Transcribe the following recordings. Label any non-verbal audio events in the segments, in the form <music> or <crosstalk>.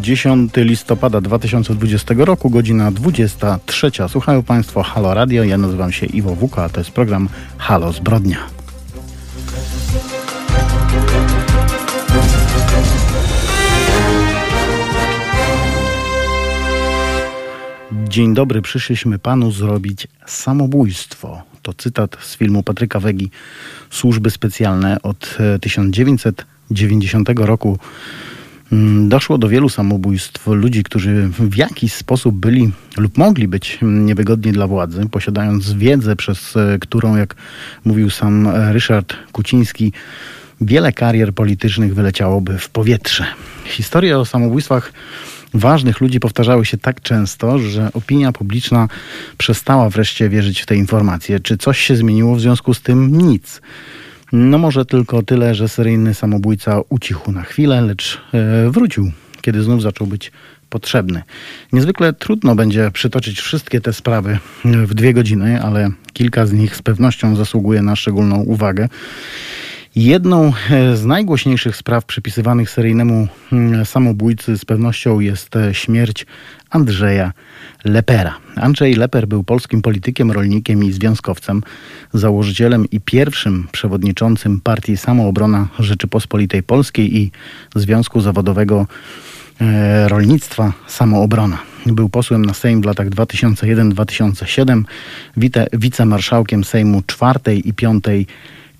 10 listopada 2020 roku, godzina 23. Słuchają Państwo Halo Radio. Ja nazywam się Iwo Wuka, a to jest program Halo Zbrodnia. Dzień dobry, przyszliśmy panu zrobić samobójstwo. To cytat z filmu Patryka Wegi Służby Specjalne od 1990 roku Mm, doszło do wielu samobójstw ludzi, którzy w jakiś sposób byli lub mogli być niewygodni dla władzy, posiadając wiedzę, przez e, którą, jak mówił sam Ryszard Kuciński, wiele karier politycznych wyleciałoby w powietrze. Historie o samobójstwach ważnych ludzi powtarzały się tak często, że opinia publiczna przestała wreszcie wierzyć w te informacje. Czy coś się zmieniło w związku z tym? Nic. No może tylko tyle, że seryjny samobójca ucichł na chwilę, lecz e, wrócił, kiedy znów zaczął być potrzebny. Niezwykle trudno będzie przytoczyć wszystkie te sprawy w dwie godziny, ale kilka z nich z pewnością zasługuje na szczególną uwagę. Jedną e, z najgłośniejszych spraw przypisywanych seryjnemu mm, samobójcy z pewnością jest e, śmierć Andrzeja Lepera. Andrzej Leper był polskim politykiem, rolnikiem i związkowcem, założycielem i pierwszym przewodniczącym Partii Samoobrona Rzeczypospolitej Polskiej i Związku Zawodowego e, Rolnictwa Samoobrona. Był posłem na Sejm w latach 2001-2007, wicemarszałkiem Sejmu czwartej i piątej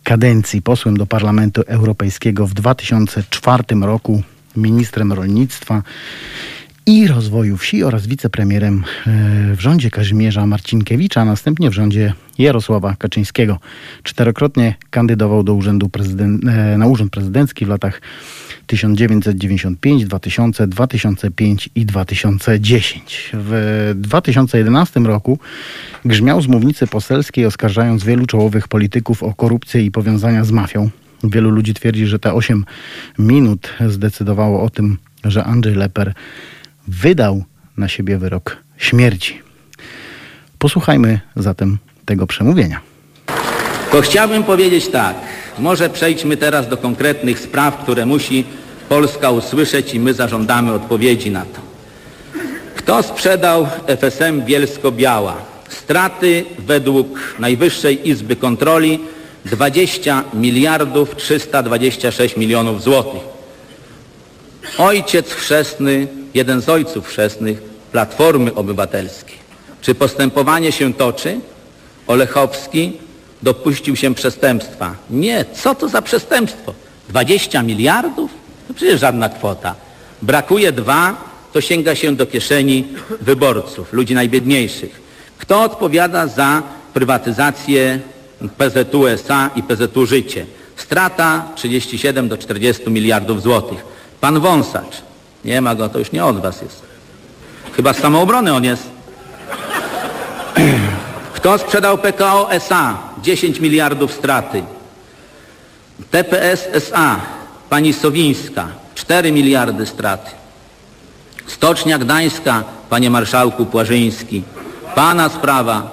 kadencji, posłem do Parlamentu Europejskiego w 2004 roku, ministrem rolnictwa i Rozwoju Wsi oraz wicepremierem e, w rządzie Kazimierza Marcinkiewicza, a następnie w rządzie Jarosława Kaczyńskiego. Czterokrotnie kandydował do urzędu prezydent, e, na urząd prezydencki w latach 1995, 2000, 2005 i 2010. W 2011 roku grzmiał z mównicy poselskiej, oskarżając wielu czołowych polityków o korupcję i powiązania z mafią. Wielu ludzi twierdzi, że te 8 minut zdecydowało o tym, że Andrzej Leper wydał na siebie wyrok śmierci. Posłuchajmy zatem tego przemówienia. To chciałbym powiedzieć tak. Może przejdźmy teraz do konkretnych spraw, które musi Polska usłyszeć i my zażądamy odpowiedzi na to. Kto sprzedał FSM Bielsko-Biała? Straty według Najwyższej Izby Kontroli 20 miliardów 326 milionów złotych. Ojciec chrzestny jeden z ojców chrzestnych Platformy Obywatelskiej. Czy postępowanie się toczy? Olechowski dopuścił się przestępstwa. Nie, co to za przestępstwo? 20 miliardów? To przecież żadna kwota. Brakuje dwa, to sięga się do kieszeni wyborców, ludzi najbiedniejszych. Kto odpowiada za prywatyzację PZU SA i PZU Życie? Strata 37 do 40 miliardów złotych. Pan Wąsacz, nie ma go, to już nie od was jest. Chyba z samoobrony on jest. Kto sprzedał PKO SA? 10 miliardów straty. TPS SA, pani Sowińska, 4 miliardy straty. Stocznia Gdańska, panie marszałku Płażyński. Pana sprawa,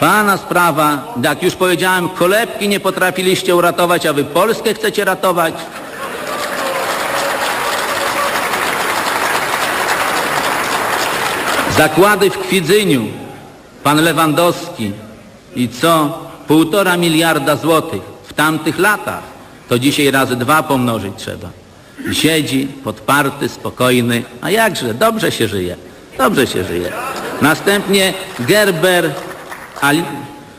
pana sprawa, jak już powiedziałem, kolebki nie potrafiliście uratować, a wy Polskę chcecie ratować. Zakłady w Kwidzyniu, pan Lewandowski i co? Półtora miliarda złotych w tamtych latach. To dzisiaj razy dwa pomnożyć trzeba. I siedzi podparty, spokojny, a jakże, dobrze się żyje, dobrze się żyje. Następnie Gerber, Ali,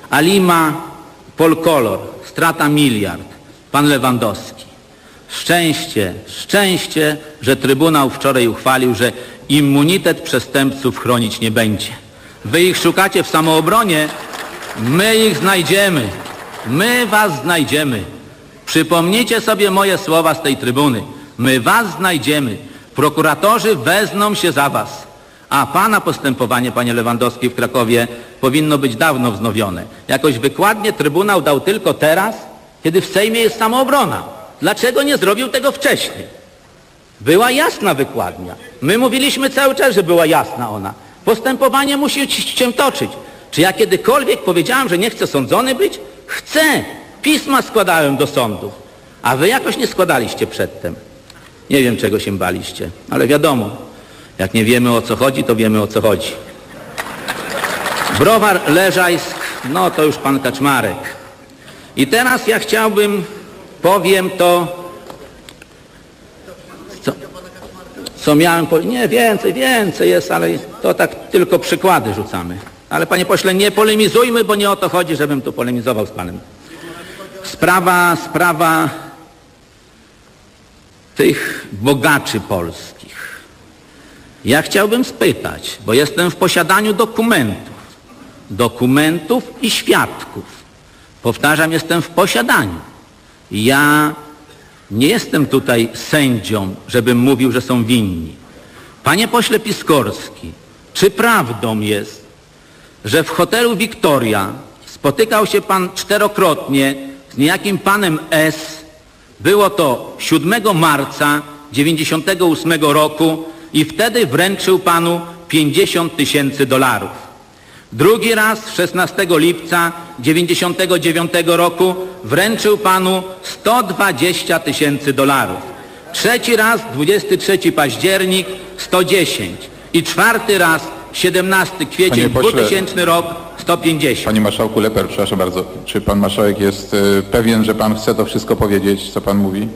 Alima, Polkolor, strata miliard, pan Lewandowski. Szczęście, szczęście, że Trybunał wczoraj uchwalił, że immunitet przestępców chronić nie będzie. Wy ich szukacie w samoobronie, my ich znajdziemy. My was znajdziemy. Przypomnijcie sobie moje słowa z tej trybuny. My was znajdziemy. Prokuratorzy wezmą się za was. A pana postępowanie, panie Lewandowski, w Krakowie powinno być dawno wznowione. Jakoś wykładnie Trybunał dał tylko teraz, kiedy w Sejmie jest samoobrona. Dlaczego nie zrobił tego wcześniej? Była jasna wykładnia. My mówiliśmy cały czas, że była jasna ona. Postępowanie musi się toczyć. Czy ja kiedykolwiek powiedziałem, że nie chcę sądzony być? Chcę. Pisma składałem do sądów. A wy jakoś nie składaliście przedtem. Nie wiem, czego się baliście, ale wiadomo, Jak nie wiemy o co chodzi, to wiemy o co chodzi. Browar Leżajsk, no to już pan Kaczmarek. I teraz ja chciałbym, powiem to, co, co miałem, po... nie więcej, więcej jest, ale to tak tylko przykłady rzucamy. Ale panie pośle, nie polemizujmy, bo nie o to chodzi, żebym tu polemizował z panem. Sprawa, sprawa tych bogaczy polskich. Ja chciałbym spytać, bo jestem w posiadaniu dokumentów, dokumentów i świadków. Powtarzam, jestem w posiadaniu. Ja nie jestem tutaj sędzią, żebym mówił, że są winni. Panie pośle Piskorski, czy prawdą jest, że w hotelu Victoria spotykał się pan czterokrotnie z niejakim panem S. Było to 7 marca 98 roku i wtedy wręczył panu 50 tysięcy dolarów. Drugi raz 16 lipca 99 roku wręczył panu 120 tysięcy dolarów. Trzeci raz 23 październik 110 i czwarty raz 17 kwiecień pośle- 2000 rok 150. Panie Marszałku Leper, przepraszam bardzo. Czy Pan Marszałek jest e, pewien, że Pan chce to wszystko powiedzieć, co Pan mówi?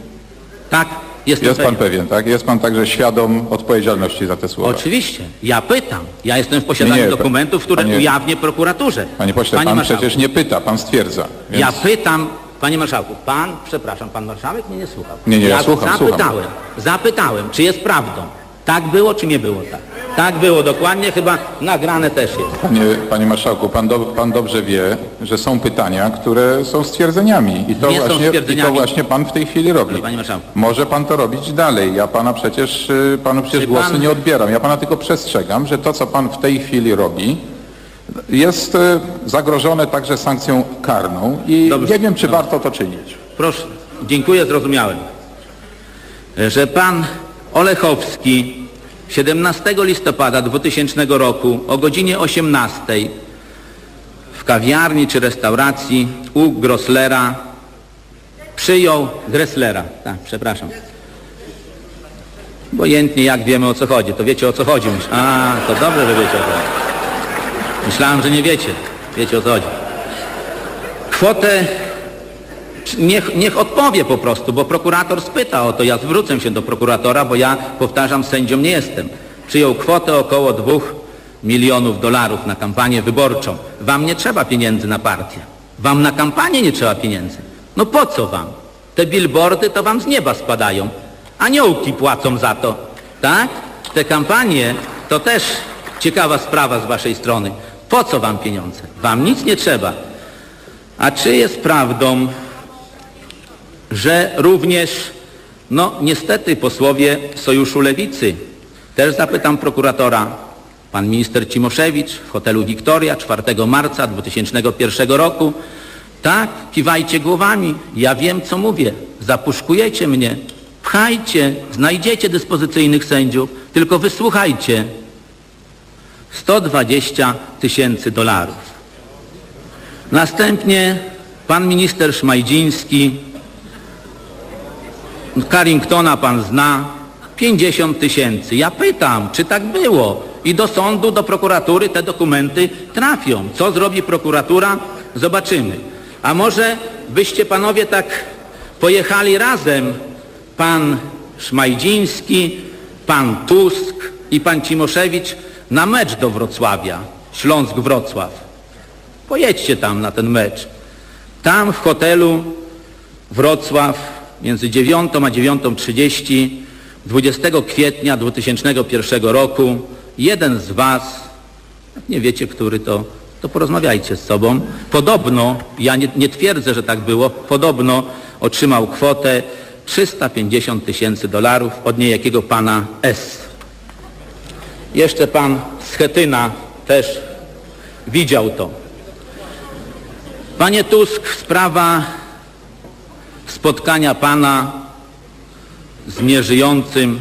Tak, jestem Jest Pan pewien. tak? Jest Pan także świadom odpowiedzialności za te słowa. Oczywiście. Ja pytam. Ja jestem w posiadaniu Nie, nie, dokumentów, które panie- ujawnię prokuraturze. Panie pośle, Pan marszałku, przecież nie pyta, Pan stwierdza. Więc... Ja pytam, panie marszałku, pan, przepraszam, pan marszałek mnie nie słuchał. Nie, nie, ja słucham, zapytałem, zapytałem, czy jest prawdą. Tak było, czy nie było tak? Tak było dokładnie, chyba nagrane też jest. Panie, panie Marszałku, pan, do, pan dobrze wie, że są pytania, które są stwierdzeniami. I to, Nie są właśnie, I to stwierdzeniami. właśnie Pan w tej chwili robi. Panie marszałku. Może Pan to robić dalej. Ja Pana przecież, y, Panu przecież Czy głosu pan- nie odbieram. Ja Pana tylko przestrzegam, że to, co Pan w tej chwili robi, jest y, zagrożone także sankcją karną i Dobrze, nie wiem, czy warto to czynić. Proszę, dziękuję, zrozumiałem. Że pan Olechowski 17 listopada 2000 roku o godzinie 18 w kawiarni czy restauracji u Grosslera przyjął Gresslera. Tak, przepraszam. Obojętnie jak wiemy o co chodzi, to wiecie o co chodzi. A, to dobrze, że wiecie o co chodzi. Myślałem, że nie wiecie. Wiecie o co chodzi. Kwotę Niech, niech odpowie po prostu, bo prokurator spyta o to. Ja zwrócę się do prokuratora, bo ja, powtarzam, sędzią nie jestem. Przyjął kwotę około dwóch milionów dolarów na kampanię wyborczą. Wam nie trzeba pieniędzy na partię. Wam na kampanię nie trzeba pieniędzy. No po co wam? Te billboardy to wam z nieba spadają. Aniołki płacą za to. Tak? Te kampanie to też ciekawa sprawa z waszej strony. Po co wam pieniądze? Wam nic nie trzeba. A czy jest prawdą, że również, no niestety posłowie Sojuszu Lewicy, też zapytam prokuratora, pan minister Cimoszewicz w hotelu Wiktoria 4 marca 2001 roku, tak, kiwajcie głowami, ja wiem co mówię, zapuszkujecie mnie, pchajcie, znajdziecie dyspozycyjnych sędziów, tylko wysłuchajcie, 120 tysięcy dolarów. Następnie pan minister Szmajdziński, Carringtona pan zna, 50 tysięcy. Ja pytam, czy tak było? I do sądu, do prokuratury te dokumenty trafią. Co zrobi prokuratura? Zobaczymy. A może byście panowie tak pojechali razem, pan Szmajdziński, pan Tusk i pan Cimoszewicz na mecz do Wrocławia, Śląsk-Wrocław. Pojedźcie tam na ten mecz. Tam w hotelu Wrocław między 9 a 9.30 20 kwietnia 2001 roku jeden z Was, nie wiecie, który to, to porozmawiajcie z sobą, podobno, ja nie, nie twierdzę, że tak było, podobno otrzymał kwotę 350 tysięcy dolarów od niejakiego pana S. Jeszcze pan Schetyna też widział to. Panie Tusk, sprawa spotkania pana z nieżyjącym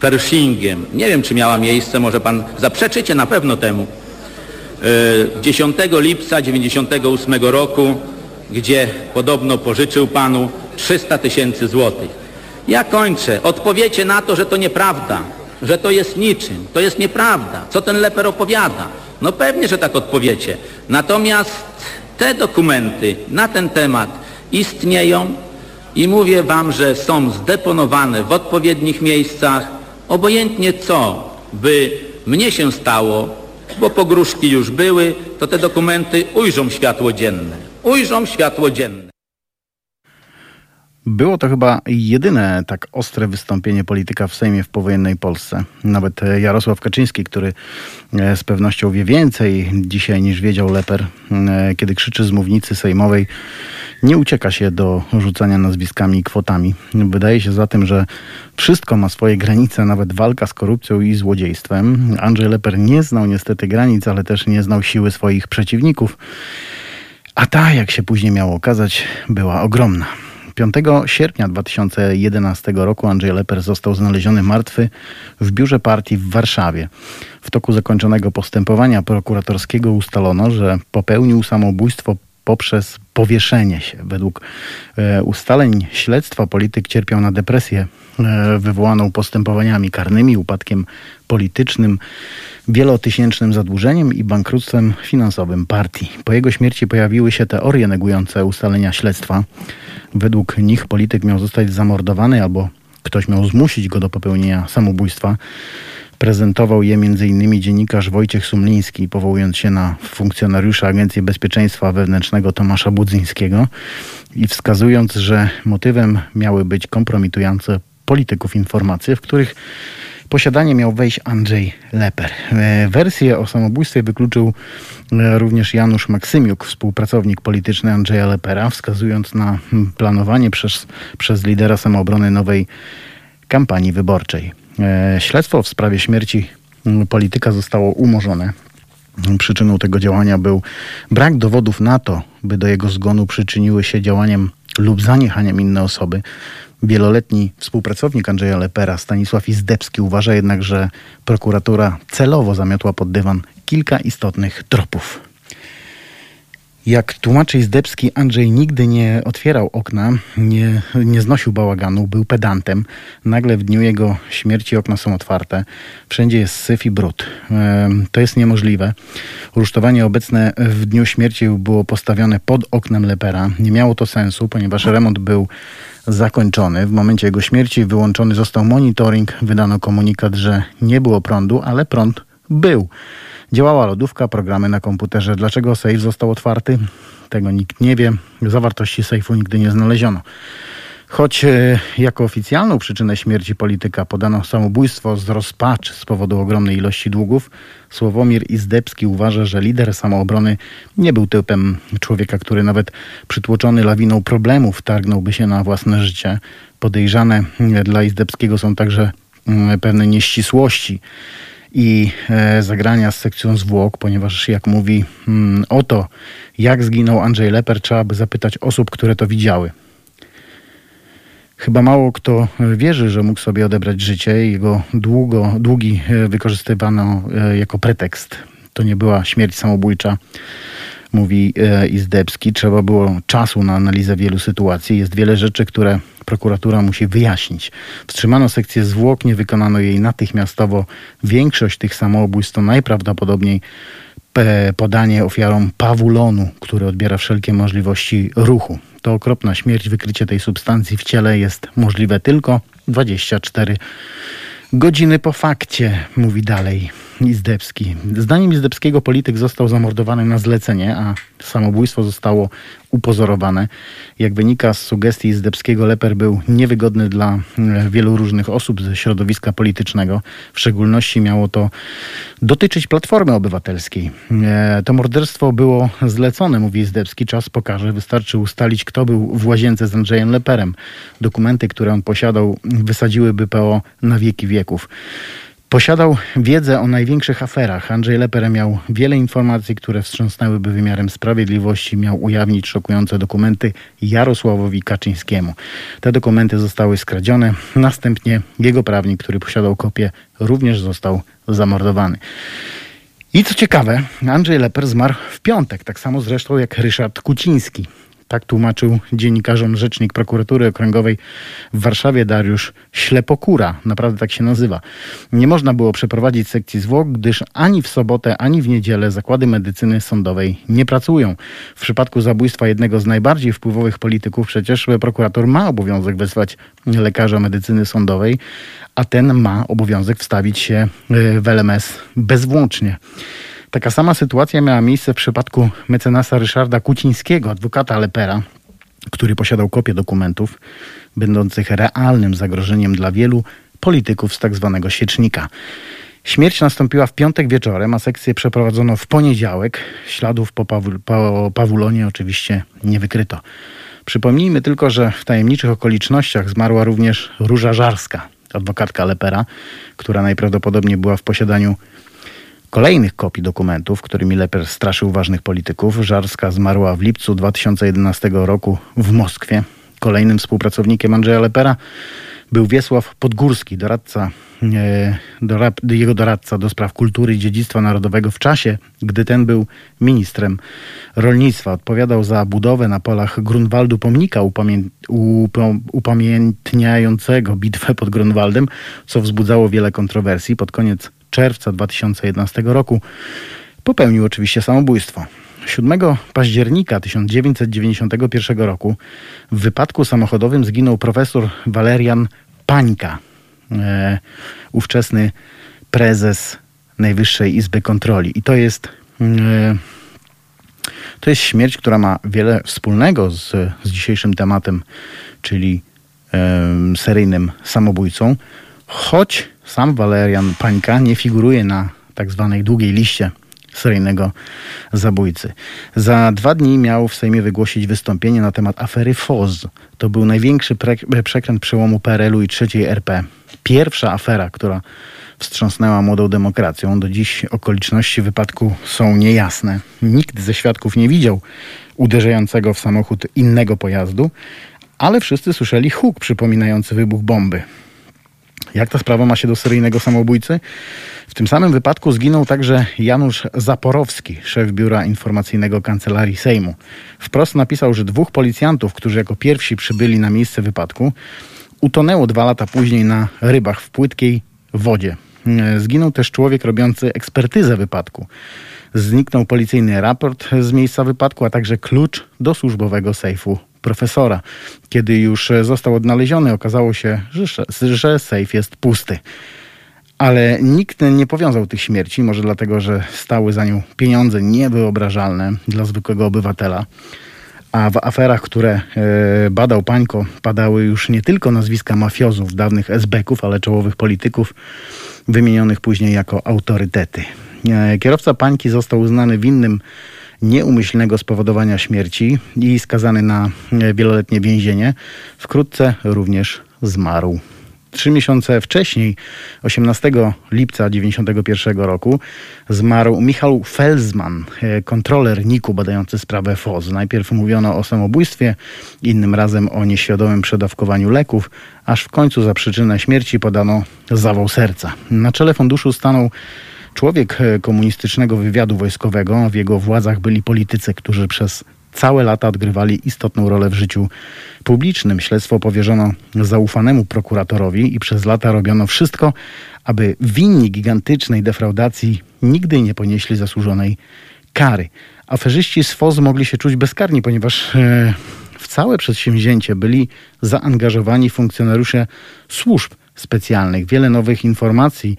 Pershingiem. Nie wiem, czy miała miejsce, może pan zaprzeczycie na pewno temu. E, 10 lipca 98 roku, gdzie podobno pożyczył panu 300 tysięcy złotych. Ja kończę. Odpowiecie na to, że to nieprawda, że to jest niczym, to jest nieprawda. Co ten Leper opowiada? No pewnie, że tak odpowiecie. Natomiast te dokumenty na ten temat istnieją i mówię wam, że są zdeponowane w odpowiednich miejscach. Obojętnie co by mnie się stało, bo pogróżki już były, to te dokumenty ujrzą światło dzienne. Ujrzą światło dzienne. Było to chyba jedyne tak ostre wystąpienie polityka w Sejmie w powojennej Polsce. Nawet Jarosław Kaczyński, który e, z pewnością wie więcej dzisiaj niż wiedział Leper, e, kiedy krzyczy z mównicy sejmowej, nie ucieka się do rzucania nazwiskami i kwotami. Wydaje się zatem, że wszystko ma swoje granice, nawet walka z korupcją i złodziejstwem. Andrzej Leper nie znał niestety granic, ale też nie znał siły swoich przeciwników. A ta, jak się później miało okazać, była ogromna. 5 sierpnia 2011 roku Andrzej Leper został znaleziony martwy w biurze partii w Warszawie. W toku zakończonego postępowania prokuratorskiego ustalono, że popełnił samobójstwo poprzez powieszenie się. Według e, ustaleń śledztwa polityk cierpiał na depresję e, wywołaną postępowaniami karnymi, upadkiem politycznym, wielotysięcznym zadłużeniem i bankructwem finansowym partii. Po jego śmierci pojawiły się teorie negujące ustalenia śledztwa. Według nich polityk miał zostać zamordowany albo ktoś miał zmusić go do popełnienia samobójstwa. Prezentował je m.in. dziennikarz Wojciech Sumliński, powołując się na funkcjonariusza Agencji Bezpieczeństwa Wewnętrznego Tomasza Budzyńskiego i wskazując, że motywem miały być kompromitujące polityków informacje, w których posiadanie miał wejść Andrzej Leper. E, wersję o samobójstwie wykluczył e, również Janusz Maksymiuk, współpracownik polityczny Andrzeja Lepera, wskazując na planowanie przez, przez lidera samoobrony nowej kampanii wyborczej. E, śledztwo w sprawie śmierci polityka zostało umorzone. Przyczyną tego działania był brak dowodów na to, by do jego zgonu przyczyniły się działaniem lub zaniechaniem inne osoby. Wieloletni współpracownik Andrzeja Lepera, Stanisław Izdebski, uważa jednak, że prokuratura celowo zamiotła pod dywan kilka istotnych tropów. Jak tłumaczy Izdebski, Andrzej nigdy nie otwierał okna, nie, nie znosił bałaganu, był pedantem. Nagle w dniu jego śmierci okna są otwarte. Wszędzie jest syf i brud. To jest niemożliwe. Rusztowanie obecne w dniu śmierci było postawione pod oknem Lepera. Nie miało to sensu, ponieważ remont był zakończony. W momencie jego śmierci wyłączony został monitoring. Wydano komunikat, że nie było prądu, ale prąd był. Działała lodówka, programy na komputerze. Dlaczego safe został otwarty? Tego nikt nie wie. Zawartości sejfu nigdy nie znaleziono. Choć e, jako oficjalną przyczynę śmierci polityka podano samobójstwo z rozpaczy z powodu ogromnej ilości długów, Sławomir Izdebski uważa, że lider samoobrony nie był typem człowieka, który nawet przytłoczony lawiną problemów targnąłby się na własne życie. Podejrzane dla Izdebskiego są także mm, pewne nieścisłości i e, zagrania z sekcją zwłok, ponieważ jak mówi mm, o to, jak zginął Andrzej Leper, trzeba by zapytać osób, które to widziały. Chyba mało kto wierzy, że mógł sobie odebrać życie. Jego długo, długi e, wykorzystywano e, jako pretekst. To nie była śmierć samobójcza, mówi Izdebski. Trzeba było czasu na analizę wielu sytuacji. Jest wiele rzeczy, które prokuratura musi wyjaśnić. Wstrzymano sekcję zwłok, nie wykonano jej natychmiastowo. Większość tych samobójstw to najprawdopodobniej podanie ofiarom pawulonu, który odbiera wszelkie możliwości ruchu. To okropna śmierć. Wykrycie tej substancji w ciele jest możliwe tylko 24 godziny po fakcie, mówi dalej Izdebski. Zdaniem Izdebskiego polityk został zamordowany na zlecenie, a samobójstwo zostało upozorowane. Jak wynika z sugestii Izdebskiego, Leper był niewygodny dla e, wielu różnych osób ze środowiska politycznego. W szczególności miało to dotyczyć Platformy Obywatelskiej. E, to morderstwo było zlecone, mówi Izdebski. Czas pokaże. Wystarczy ustalić, kto był w łazience z Andrzejem Leperem. Dokumenty, które on posiadał, wysadziłyby PO na wieki wieków. Posiadał wiedzę o największych aferach. Andrzej Leper miał wiele informacji, które wstrząsnęłyby wymiarem sprawiedliwości. Miał ujawnić szokujące dokumenty Jarosławowi Kaczyńskiemu. Te dokumenty zostały skradzione. Następnie jego prawnik, który posiadał kopię, również został zamordowany. I co ciekawe, Andrzej Leper zmarł w piątek, tak samo zresztą jak Ryszard Kuciński. Tak tłumaczył dziennikarzom rzecznik prokuratury okręgowej w Warszawie Dariusz Ślepokura. Naprawdę tak się nazywa. Nie można było przeprowadzić sekcji zwłok, gdyż ani w sobotę, ani w niedzielę zakłady medycyny sądowej nie pracują. W przypadku zabójstwa jednego z najbardziej wpływowych polityków przecież prokurator ma obowiązek wezwać lekarza medycyny sądowej, a ten ma obowiązek wstawić się e, w LMS bezwłącznie. Taka sama sytuacja miała miejsce w przypadku mecenasa Ryszarda Kucińskiego, adwokata Lepera, który posiadał kopię dokumentów będących realnym zagrożeniem dla wielu polityków z tak zwanego świecznika. Śmierć nastąpiła w piątek wieczorem, a sekcję przeprowadzono w poniedziałek. Śladów po, Pawu- po Pawulonie oczywiście nie wykryto. Przypomnijmy tylko, że w tajemniczych okolicznościach zmarła również Róża Żarska, adwokatka Lepera, która najprawdopodobniej była w posiadaniu kolejnych kopii dokumentów, którymi Leper straszył ważnych polityków. Żarska zmarła w lipcu 2011 roku w Moskwie. Kolejnym współpracownikiem Andrzeja Lepera był Wiesław Podgórski, doradca, e, jego doradca do spraw kultury i dziedzictwa narodowego w czasie, gdy ten był ministrem rolnictwa. Odpowiadał za budowę na polach Grunwaldu pomnika upamię, upamiętniającego bitwę pod Grunwaldem, co wzbudzało wiele kontrowersji. Pod koniec czerwca 2011 roku popełnił oczywiście samobójstwo. 7 października 1991 roku w wypadku samochodowym zginął profesor Walerian Pańka, e, ówczesny prezes Najwyższej Izby Kontroli. I to jest, e, to jest śmierć, która ma wiele wspólnego z, z dzisiejszym tematem, czyli e, seryjnym samobójcą, choć sam Walerian Pańka nie figuruje na tak zwanej długiej liście seryjnego zabójcy. Za dwa dni miał w Sejmie wygłosić wystąpienie na temat afery FOZ. To był największy pre- przekręt przełomu PRL-u i trzeciej RP. Pierwsza afera, która wstrząsnęła młodą demokracją. Do dziś okoliczności wypadku są niejasne. Nikt ze świadków nie widział uderzającego w samochód innego pojazdu, ale wszyscy słyszeli huk przypominający wybuch bomby. Jak ta sprawa ma się do seryjnego samobójcy? W tym samym wypadku zginął także Janusz Zaporowski, szef biura informacyjnego Kancelarii Sejmu. Wprost napisał, że dwóch policjantów, którzy jako pierwsi przybyli na miejsce wypadku, utonęło dwa lata później na rybach w płytkiej wodzie. Zginął też człowiek robiący ekspertyzę wypadku. Zniknął policyjny raport z miejsca wypadku, a także klucz do służbowego sejfu profesora. Kiedy już został odnaleziony, okazało się, że, że sejf jest pusty. Ale nikt nie powiązał tych śmierci, może dlatego, że stały za nią pieniądze niewyobrażalne dla zwykłego obywatela. A w aferach, które e, badał Pańko, padały już nie tylko nazwiska mafiozów, dawnych esbeków, ale czołowych polityków, wymienionych później jako autorytety. E, kierowca Pańki został uznany winnym nieumyślnego spowodowania śmierci i skazany na e, wieloletnie więzienie. Wkrótce również zmarł. Trzy miesiące wcześniej, 18 lipca 1991 roku, zmarł Michał Felsman, e, kontroler NIK-u badający sprawę FOZ. Najpierw mówiono o samobójstwie, innym razem o nieświadomym przedawkowaniu leków, aż w końcu za przyczynę śmierci podano zawał serca. Na czele funduszu stanął człowiek e, komunistycznego wywiadu wojskowego. W jego władzach byli politycy, którzy przez całe lata odgrywali istotną rolę w życiu publicznym. Śledztwo powierzono zaufanemu prokuratorowi i przez lata robiono wszystko, aby winni gigantycznej defraudacji nigdy nie ponieśli zasłużonej kary. Aferzyści z FOZ mogli się czuć bezkarni, ponieważ e, w całe przedsięwzięcie byli zaangażowani funkcjonariusze służb specjalnych. Wiele nowych informacji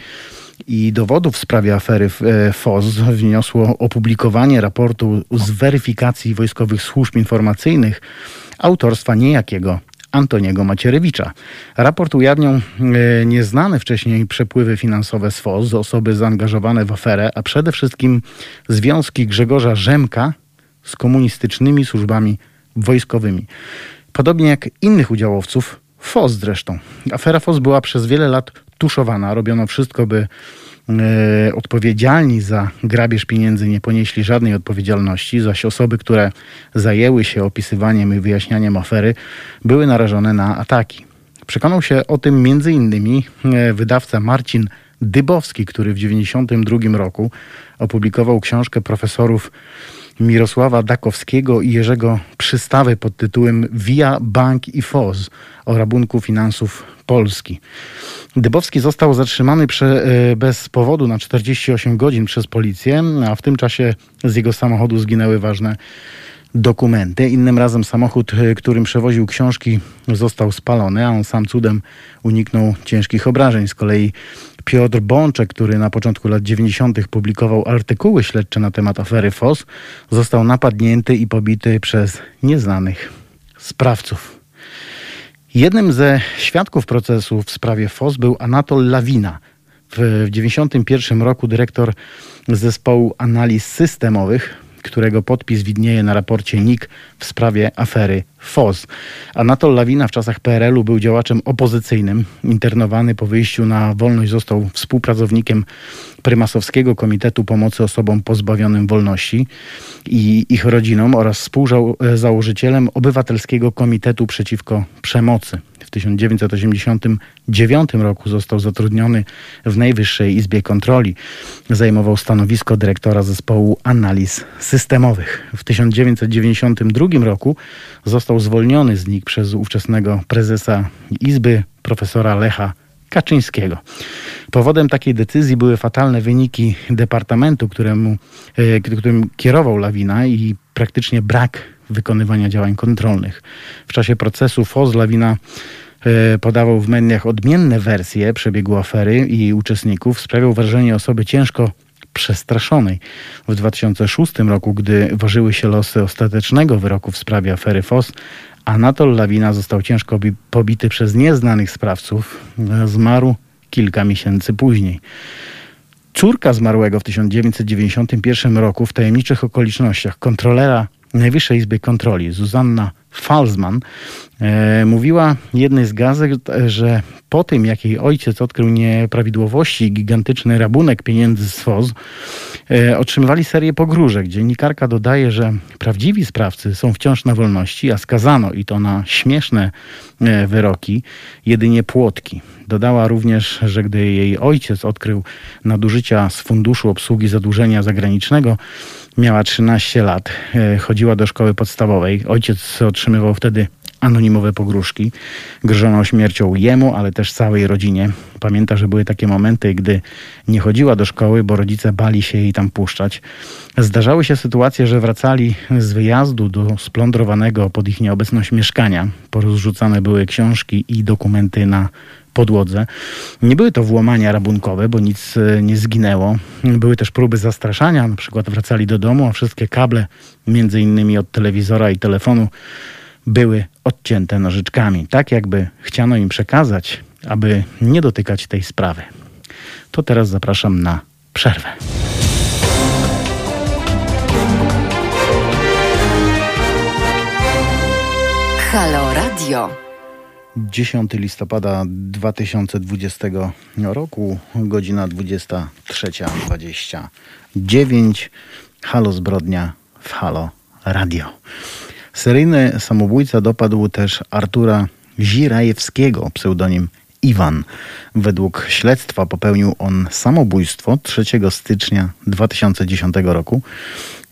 i dowodów w sprawie afery e, FOZ wniosło opublikowanie raportu z weryfikacji wojskowych służb informacyjnych autorstwa niejakiego Antoniego Macierewicza. Raport ujawniał e, nieznane wcześniej przepływy finansowe z FOZ, osoby zaangażowane w aferę, a przede wszystkim związki Grzegorza Rzemka z komunistycznymi służbami wojskowymi. Podobnie jak innych udziałowców, FOZ zresztą. Afera FOZ była przez wiele lat tuszowana. Robiono wszystko, by e, odpowiedzialni za grabież pieniędzy nie ponieśli żadnej odpowiedzialności, zaś osoby, które zajęły się opisywaniem i wyjaśnianiem afery, były narażone na ataki. Przekonał się o tym innymi e, wydawca Marcin Dybowski, który w 1992 roku opublikował książkę profesorów Mirosława Dakowskiego i Jerzego Przystawy pod tytułem Via Bank i FOZ o rabunku finansów Polski. Dybowski został zatrzymany prze, e, bez powodu na 48 godzin przez policję, a w tym czasie z jego samochodu zginęły ważne dokumenty. Innym razem samochód, e, którym przewoził książki, został spalony, a on sam cudem uniknął ciężkich obrażeń. Z kolei Piotr Bączek, który na początku lat 90. publikował artykuły śledcze na temat afery FOS, został napadnięty i pobity przez nieznanych sprawców. Jednym ze świadków procesu w sprawie FOS był Anatol Lawina. W 1991 roku dyrektor zespołu analiz systemowych którego podpis widnieje na raporcie NIK w sprawie afery FOZ. Anatol Lawina w czasach PRL-u był działaczem opozycyjnym. Internowany po wyjściu na wolność został współpracownikiem Prymasowskiego Komitetu Pomocy Osobom Pozbawionym Wolności i ich rodzinom oraz współzałożycielem Obywatelskiego Komitetu Przeciwko Przemocy. W 1989 roku został zatrudniony w Najwyższej Izbie Kontroli. Zajmował stanowisko dyrektora zespołu analiz systemowych. W 1992 roku został zwolniony z NIK przez ówczesnego prezesa Izby, profesora Lecha Kaczyńskiego. Powodem takiej decyzji były fatalne wyniki departamentu, któremu, e, którym kierował Lawina i praktycznie brak wykonywania działań kontrolnych. W czasie procesu FOZ Lawina podawał w mediach odmienne wersje przebiegu afery i uczestników, sprawiał wrażenie osoby ciężko przestraszonej. W 2006 roku, gdy ważyły się losy ostatecznego wyroku w sprawie afery FOS, Anatol Lawina został ciężko pobity przez nieznanych sprawców. Zmarł kilka miesięcy później. Córka zmarłego w 1991 roku w tajemniczych okolicznościach kontrolera Najwyższej Izby Kontroli, Zuzanna Falzman, e, mówiła jednej z gazet, że po tym, jak jej ojciec odkrył nieprawidłowości i gigantyczny rabunek pieniędzy z FOZ, e, otrzymywali serię pogróżek. Dziennikarka dodaje, że prawdziwi sprawcy są wciąż na wolności, a skazano i to na śmieszne e, wyroki jedynie płotki. Dodała również, że gdy jej ojciec odkrył nadużycia z Funduszu Obsługi Zadłużenia Zagranicznego, miała 13 lat, e, chodziła do szkoły podstawowej. Ojciec otrzymywał wtedy anonimowe pogróżki. Grożono śmiercią jemu, ale też całej rodzinie. Pamięta, że były takie momenty, gdy nie chodziła do szkoły, bo rodzice bali się jej tam puszczać. Zdarzały się sytuacje, że wracali z wyjazdu do splądrowanego pod ich nieobecność mieszkania. Porozrzucane były książki i dokumenty na podłodze. Nie były to włamania rabunkowe, bo nic e, nie zginęło. Były też próby zastraszania, na przykład wracali do domu, a wszystkie kable, między innymi od telewizora i telefonu, były odcięte nożyczkami, tak jakby chciano im przekazać, aby nie dotykać tej sprawy. To teraz zapraszam na przerwę. Halo Radio. 10 listopada 2020 roku, godzina 23.29. Halo Zbrodnia w Halo Radio. Seryjny samobójca dopadł też Artura Zirajewskiego, pseudonim Iwan. Według śledztwa popełnił on samobójstwo 3 stycznia 2010 roku,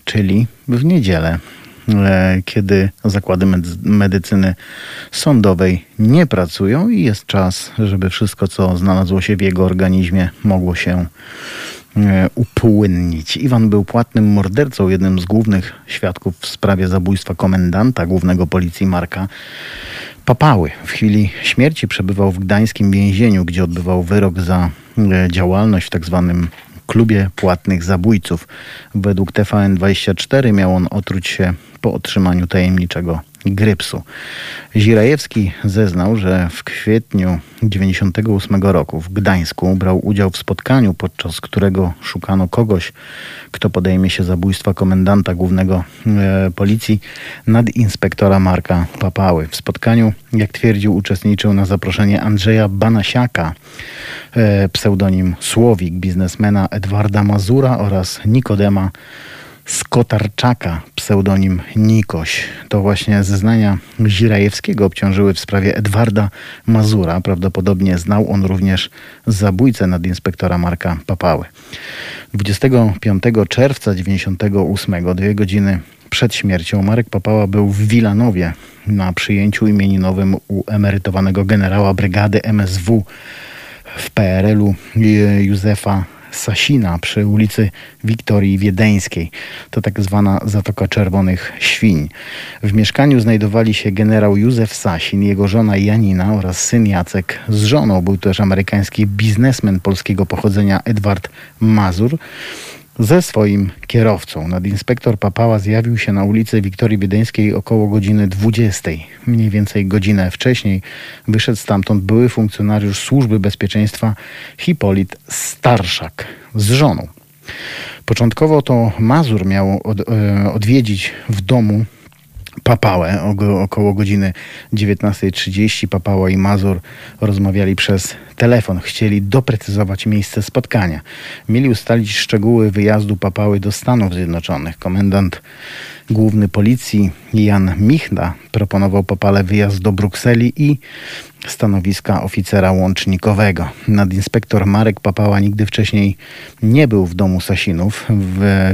czyli w niedzielę, kiedy zakłady medycyny sądowej nie pracują i jest czas, żeby wszystko, co znalazło się w jego organizmie, mogło się E, upłynnić. Iwan był płatnym mordercą, jednym z głównych świadków w sprawie zabójstwa komendanta głównego policji Marka Papały. W chwili śmierci przebywał w gdańskim więzieniu, gdzie odbywał wyrok za e, działalność w tzw. Klubie płatnych zabójców. Według TVN24 miał on otruć się po otrzymaniu tajemniczego grypsu. Zirajewski zeznał, że w kwietniu 1998 roku w Gdańsku brał udział w spotkaniu, podczas którego szukano kogoś, kto podejmie się zabójstwa komendanta głównego e, policji nadinspektora Marka Papały. W spotkaniu, jak twierdził, uczestniczył na zaproszenie Andrzeja Banasiaka, e, pseudonim Słowik, biznesmena Edwarda Mazura oraz Nikodema Skotarczaka, pseudonim Nikoś. To właśnie zeznania Zirajewskiego obciążyły w sprawie Edwarda Mazura. Prawdopodobnie znał on również zabójcę nadinspektora Marka Papały. 25 czerwca 98, dwie godziny przed śmiercią, Marek Papała był w Wilanowie na przyjęciu imieninowym u emerytowanego generała brygady MSW w PRL-u Józefa Sasina przy ulicy Wiktorii Wiedeńskiej. To tak zwana Zatoka Czerwonych Świń. W mieszkaniu znajdowali się generał Józef Sasin, jego żona Janina oraz syn Jacek z żoną. Był też amerykański biznesmen polskiego pochodzenia Edward Mazur ze swoim kierowcą. Nadinspektor Papała zjawił się na ulicy Wiktorii Wiedeńskiej około godziny 20. Mniej więcej godzinę wcześniej wyszedł stamtąd były funkcjonariusz Służby Bezpieczeństwa Hipolit Starszak z żoną. Początkowo to Mazur miał od, e, odwiedzić w domu Papałę około godziny 19.30. Papała i Mazur rozmawiali przez telefon. Chcieli doprecyzować miejsce spotkania. Mieli ustalić szczegóły wyjazdu Papały do Stanów Zjednoczonych. Komendant główny policji Jan Michna proponował Papale wyjazd do Brukseli i stanowiska oficera łącznikowego. Nadinspektor Marek Papała nigdy wcześniej nie był w domu Sasinów.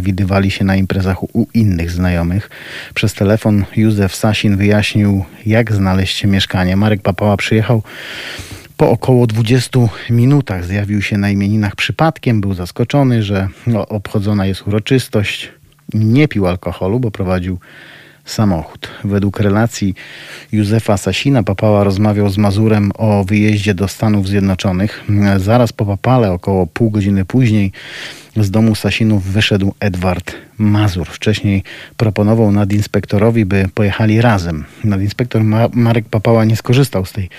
Widywali się na imprezach u innych znajomych. Przez telefon Józef Sasin wyjaśnił, jak znaleźć mieszkanie. Marek Papała przyjechał po około 20 minutach. Zjawił się na imieninach przypadkiem. Był zaskoczony, że no, obchodzona jest uroczystość. Nie pił alkoholu, bo prowadził samochód. Według relacji Józefa Sasina Papała rozmawiał z Mazurem o wyjeździe do Stanów Zjednoczonych. Zaraz po Papale, około pół godziny później, z domu Sasinów wyszedł Edward Mazur. Wcześniej proponował nadinspektorowi, by pojechali razem. Nadinspektor Ma Marek Papała nie skorzystał z tej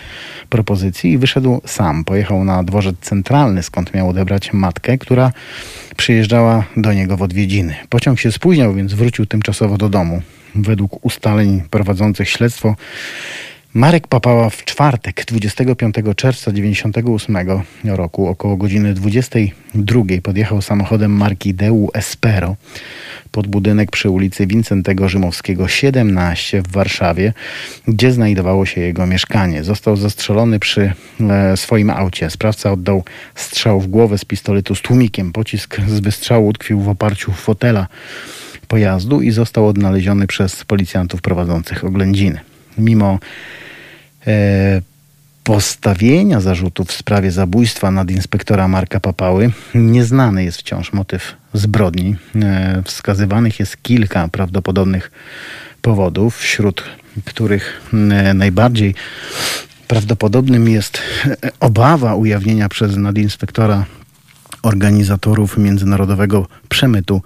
propozycji i wyszedł sam. Pojechał na dworzec centralny, skąd miał odebrać matkę, która przyjeżdżała do niego w odwiedziny. Pociąg się spóźniał, więc wrócił tymczasowo do domu. Według ustaleń prowadzących śledztwo Marek Papała w czwartek 25 czerwca 1998 roku około godziny 22 podjechał samochodem marki Deu Espero pod budynek przy ulicy Wincentego Rzymowskiego 17 w Warszawie, gdzie znajdowało się jego mieszkanie. Został zastrzelony przy e, swoim aucie. Sprawca oddał strzał w głowę z pistoletu z tłumikiem. Pocisk z wystrzału utkwił w oparciu fotela pojazdu i został odnaleziony przez policjantów prowadzących oględziny. Mimo e, postawienia zarzutów w sprawie zabójstwa nadinspektora Marka Papały nieznany jest wciąż motyw zbrodni. E, wskazywanych jest kilka prawdopodobnych powodów, wśród których e, najbardziej prawdopodobnym jest obawa ujawnienia przez nadinspektora organizatorów międzynarodowego przemytu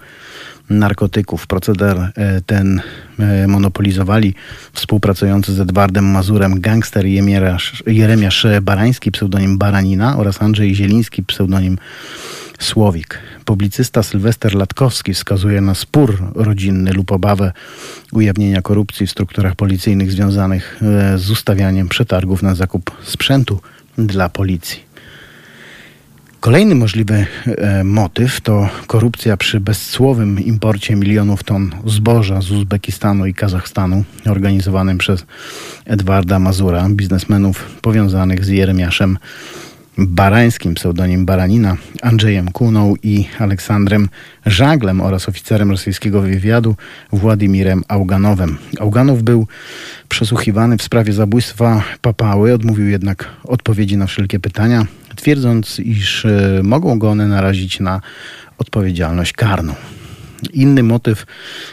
narkotyków. Proceder e, ten e, monopolizowali współpracujący z Edwardem Mazurem gangster Jeremiasz, Barański, pseudonim Baranina oraz Andrzej Zieliński, pseudonim Słowik. Publicysta Sylwester Latkowski wskazuje na spór rodzinny lub obawę ujawnienia korupcji w strukturach policyjnych związanych e, z ustawianiem przetargów na zakup sprzętu dla policji. Kolejny możliwy e, motyw to korupcja przy bezcłowym imporcie milionów ton zboża z Uzbekistanu i Kazachstanu, organizowanym przez Edwarda Mazura, biznesmenów powiązanych z Jeremiaszem Barańskim, pseudonim Baranina, Andrzejem Kuną i Aleksandrem Żaglem oraz oficerem rosyjskiego wywiadu Władimirem Auganowem. Auganow był przesłuchiwany w sprawie zabójstwa papały, odmówił jednak odpowiedzi na wszelkie pytania, twierdząc, iż e, mogą go one narazić na odpowiedzialność karną. Inny motyw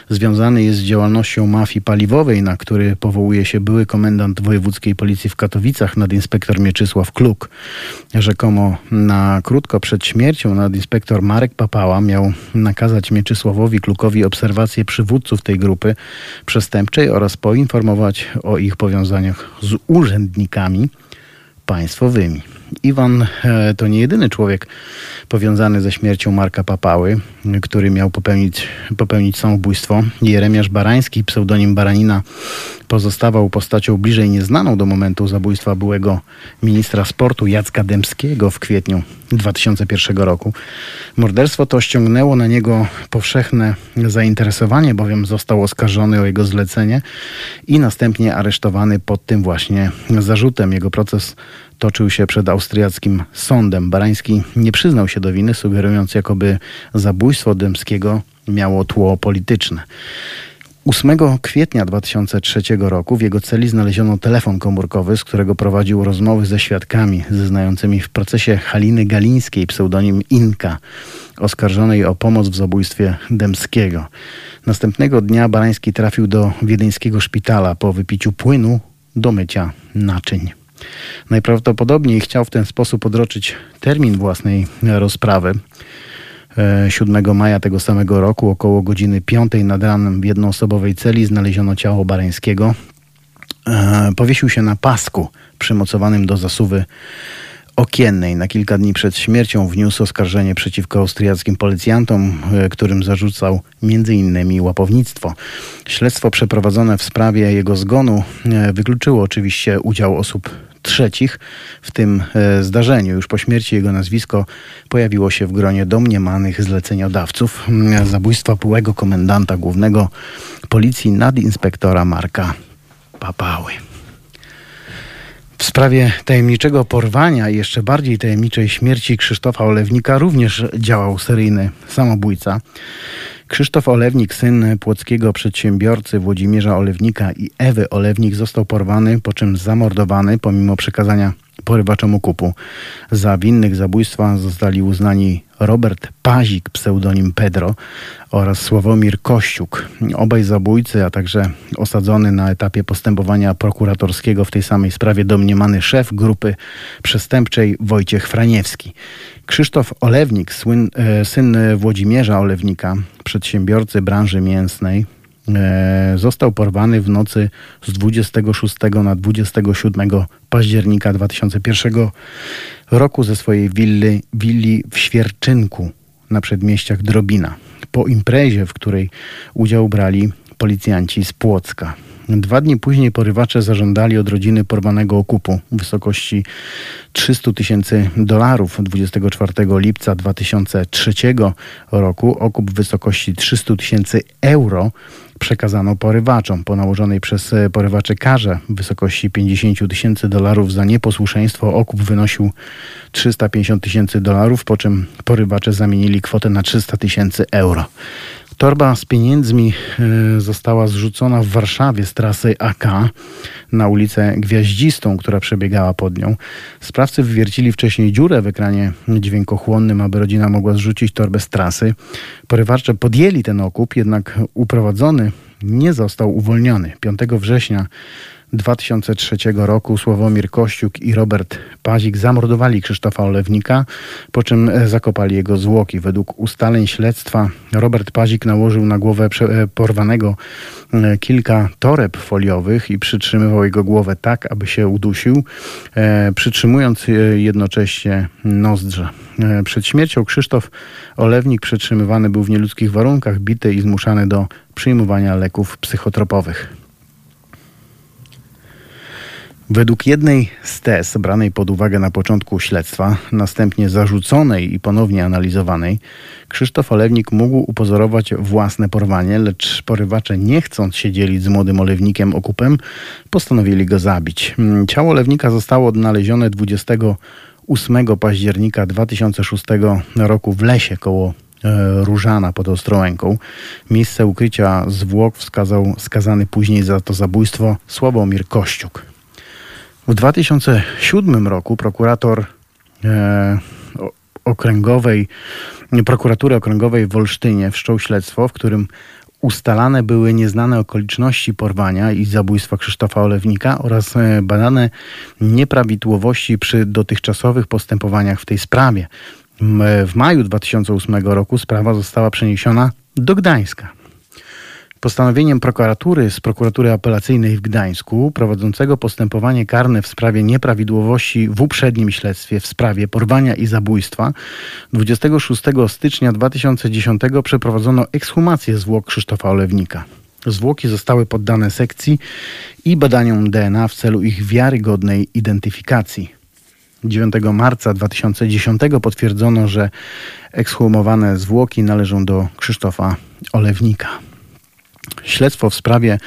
związany jest z działalnością mafii paliwowej, na który powołuje się były komendant wojewódzkiej policji w Katowicach, nadinspektor Mieczysław Kluk. Rzekomo na krótko przed śmiercią nadinspektor Marek Papała miał nakazać Mieczysławowi Klukowi obserwację przywódców tej grupy przestępczej oraz poinformować o ich powiązaniach z urzędnikami państwowymi. Iwan e, to nie jedyny człowiek powiązany ze śmiercią Marka Papały, który miał popełnić, popełnić samobójstwo. Jeremiasz Barański, pseudonim Baranina, pozostawał postacią bliżej nieznaną do momentu zabójstwa byłego ministra sportu Jacka Dębskiego w kwietniu 2001 roku. Morderstwo to ściągnęło na niego powszechne zainteresowanie, bowiem został oskarżony o jego zlecenie i następnie aresztowany pod tym właśnie zarzutem. Jego proces toczył się przed austriackim sądem. Barański nie przyznał się do winy, sugerując, jakoby zabójstwo Dębskiego miało tło polityczne. 8 kwietnia 2003 roku w jego celi znaleziono telefon komórkowy, z którego prowadził rozmowy ze świadkami zeznającymi w procesie Haliny Galińskiej, pseudonim Inka, oskarżonej o pomoc w zabójstwie Dębskiego. Następnego dnia Barański trafił do wiedeńskiego szpitala po wypiciu płynu do mycia naczyń. Najprawdopodobniej chciał w ten sposób odroczyć termin własnej rozprawy. 7 e, maja tego samego roku, około godziny 5 nad ranem w jednoosobowej celi znaleziono ciało Barańskiego. E, powiesił się na pasku przymocowanym do zasuwy okiennej. Na kilka dni przed śmiercią wniósł oskarżenie przeciwko austriackim policjantom, e, którym zarzucał m.in. łapownictwo. Śledztwo przeprowadzone w sprawie jego zgonu wykluczyło oczywiście udział osób trzecich w tym e, zdarzeniu. Już po śmierci jego nazwisko pojawiło się w gronie domniemanych zleceniodawców mm, zabójstwa byłego komendanta głównego policji nadinspektora Marka Papały. W sprawie tajemniczego porwania i jeszcze bardziej tajemniczej śmierci Krzysztofa Olewnika również działał seryjny samobójca. Krzysztof Olewnik, syn płockiego przedsiębiorcy Włodzimierza Olewnika i Ewy Olewnik został porwany, po czym zamordowany pomimo przekazania porywaczom okupu. Za winnych zabójstwa zostali uznani Robert Pazik, pseudonim Pedro oraz Sławomir Kościuk. Obaj zabójcy, a także osadzony na etapie postępowania prokuratorskiego w tej samej sprawie domniemany szef grupy przestępczej Wojciech Franiewski. Krzysztof Olewnik, e, syn Włodzimierza Olewnika, przedsiębiorcy branży mięsnej, został porwany w nocy z 26 na 27 października 2001 roku ze swojej willi, willi w Świerczynku na przedmieściach Drobina. Po imprezie, w której udział brali policjanci z Płocka. Dwa dni później porywacze zażądali od rodziny porwanego okupu w wysokości 300 tysięcy dolarów. 24 lipca 2003 roku okup w wysokości 300 tysięcy euro przekazano porywaczom po nałożonej przez porywacze karze w wysokości 50 tysięcy dolarów za nieposłuszeństwo. Okup wynosił 350 tysięcy dolarów, po czym porywacze zamienili kwotę na 300 tysięcy euro. Torba z pieniędzmi e, została zrzucona w Warszawie z trasy AK na ulicę Gwiaździstą, która przebiegała pod nią. Sprawcy wywiercili wcześniej dziurę w ekranie dźwiękochłonnym, aby rodzina mogła zrzucić torbę z trasy. Porywacze podjęli ten okup, jednak uprowadzony nie został uwolniony. 5 września 2003 roku Sławomir Kościuk i Robert Pazik zamordowali Krzysztofa Olewnika, po czym e, zakopali jego zwłoki. Według ustaleń śledztwa Robert Pazik nałożył na głowę e, porwanego e, kilka toreb foliowych i przytrzymywał jego głowę tak, aby się udusił, przytrzymując jednocześnie nozdrze. Przed śmiercią Krzysztof Olewnik przetrzymywany był w nieludzkich warunkach, bity i zmuszany do przyjmowania leków psychotropowych. Według jednej z tez branej pod uwagę na początku śledztwa, następnie zarzuconej i ponownie analizowanej, Krzysztof Olewnik mógł upozorować własne porwanie, lecz porywacze nie chcąc się dzielić z młodym olewnikiem okupem, postanowili go zabić. Ciało olewnika zostało odnalezione 28 października 2006 roku w lesie koło e, Różana pod Ostrołęką. Miejsce ukrycia zwłok wskazał skazany później za to zabójstwo Sławomir Kościuk. W 2007 roku prokurator e, okręgowej, prokuratury okręgowej w Olsztynie wszczął śledztwo, w którym ustalane były nieznane okoliczności porwania i zabójstwa Krzysztofa Olewnika oraz e, badane nieprawidłowości przy dotychczasowych postępowaniach w tej sprawie. W maju 2008 roku sprawa została przeniesiona do Gdańska. Postanowieniem prokuratury z prokuratury apelacyjnej w Gdańsku, prowadzącego postępowanie karne w sprawie nieprawidłowości w uprzednim śledztwie w sprawie porwania i zabójstwa, 26 stycznia 2010 przeprowadzono ekshumację zwłok Krzysztofa Olewnika. Zwłoki zostały poddane sekcji i badaniom DNA w celu ich wiarygodnej identyfikacji. 9 marca 2010 potwierdzono, że ekshumowane zwłoki należą do Krzysztofa Olewnika. Śledztwo w sprawie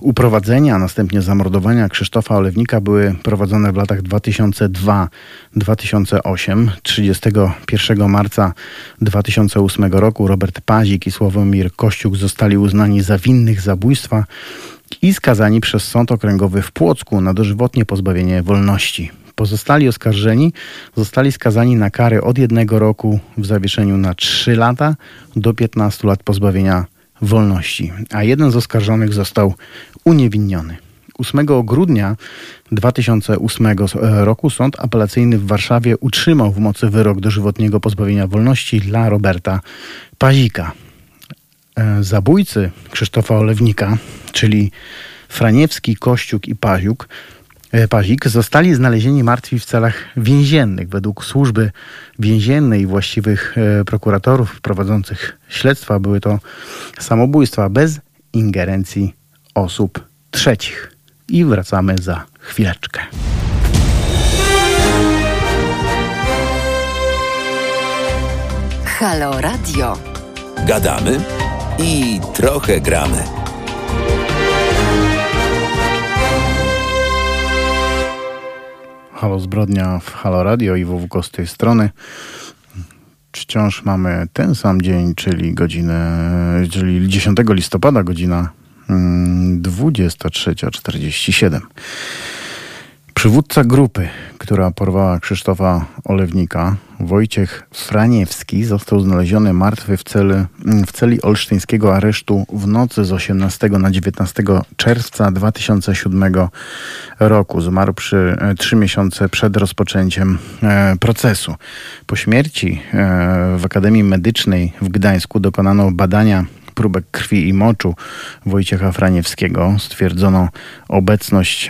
uprowadzenia, a następnie zamordowania Krzysztofa Olewnika były prowadzone w latach 2002-2008. 31 marca 2008 roku Robert Pazik i Sławomir Kościuk zostali uznani za winnych zabójstwa i skazani przez Sąd Okręgowy w Płocku na dożywotnie pozbawienie wolności. Pozostali oskarżeni zostali skazani na kary od jednego roku w zawieszeniu na 3 lata do 15 lat pozbawienia wolności, a jeden z oskarżonych został uniewinniony. 8 grudnia 2008 roku Sąd Apelacyjny w Warszawie utrzymał w mocy wyrok dożywotniego pozbawienia wolności dla Roberta Pazika. E, zabójcy Krzysztofa Olewnika, czyli Franiewski, Kościuk i Paziuk, Pazik zostali znalezieni martwi w celach więziennych. Według służby więziennej i właściwych e, prokuratorów prowadzących śledztwa były to samobójstwa bez ingerencji osób trzecich. I wracamy za chwileczkę. Halo Radio. Gadamy i trochę gramy. Halo Zbrodnia w Halo Radio i WWK z tej strony. Wciąż mamy ten sam dzień, czyli godzinę, czyli 10 listopada, godzina 23.47. Przywódca grupy, która porwała Krzysztofa Olewnika, Wojciech Franiewski, został znaleziony martwy w, celi, w celi olsztyńskiego aresztu w nocy z 18 na 19 czerwca 2007 roku. Zmarł przy e, trzy miesiące przed rozpoczęciem e, procesu. Po śmierci e, w Akademii Medycznej w Gdańsku dokonano badania próbek krwi i moczu Wojciecha Franiewskiego stwierdzono obecność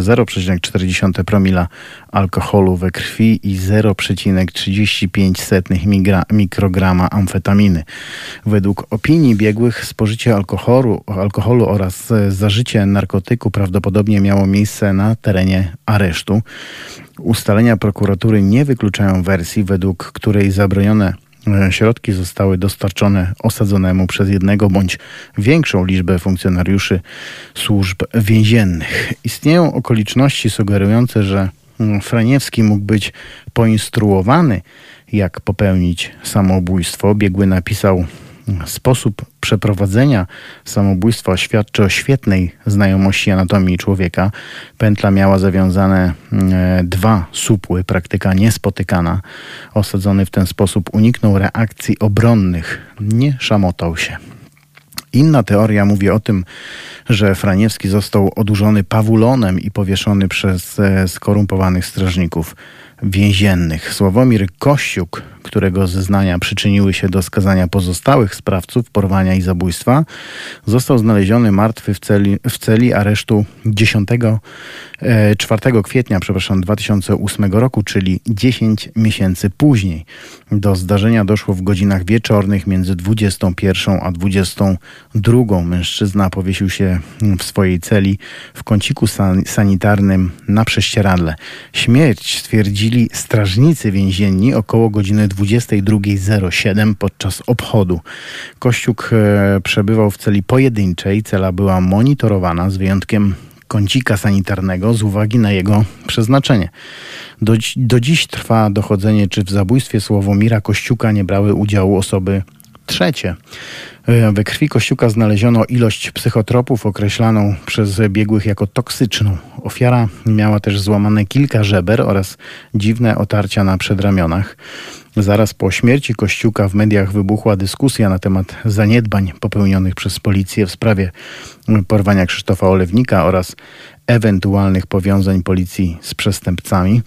0,40 promila alkoholu we krwi i 0,35 mikrograma amfetaminy. Według opinii biegłych spożycie alkoholu, alkoholu oraz zażycie narkotyku prawdopodobnie miało miejsce na terenie aresztu. Ustalenia prokuratury nie wykluczają wersji, według której zabronione E, środki zostały dostarczone osadzonemu przez jednego bądź większą liczbę funkcjonariuszy służb więziennych. Istnieją okoliczności sugerujące, że mm, Franiewski mógł być poinstruowany, jak popełnić samobójstwo. Biegły napisał Sposób przeprowadzenia samobójstwa świadczy o świetnej znajomości anatomii człowieka. Pętla miała zawiązane e, dwa supły, praktyka niespotykana. Osadzony w ten sposób uniknął reakcji obronnych, nie szamotał się. Inna teoria mówi o tym, że Franiewski został odurzony pawulonem i powieszony przez e, skorumpowanych strażników więziennych. Sławomir Kościuk, którego zeznania przyczyniły się do skazania pozostałych sprawców porwania i zabójstwa, został znaleziony martwy w celi, w celi aresztu 10, 4 e, kwietnia przepraszam, 2008 roku, czyli 10 miesięcy później. Do zdarzenia doszło w godzinach wieczornych między 21 a 22. Mężczyzna powiesił się w swojej celi w kąciku san sanitarnym na prześcieradle. Śmierć stwierdzili strażnicy więzienni około godziny 22.07 podczas obchodu. Kościuk e, przebywał w celi pojedynczej. Cela była monitorowana z wyjątkiem kącika sanitarnego z uwagi na jego przeznaczenie. Do, do dziś trwa dochodzenie, czy w zabójstwie Sławomira Kościuka nie brały udziału osoby trzecie. E, we krwi Kościuka znaleziono ilość psychotropów określaną przez biegłych jako toksyczną. Ofiara miała też złamane kilka żeber oraz dziwne otarcia na przedramionach. Zaraz po śmierci Kościuka w mediach wybuchła dyskusja na temat zaniedbań popełnionych przez policję w sprawie porwania Krzysztofa Olewnika oraz ewentualnych powiązań policji z przestępcami,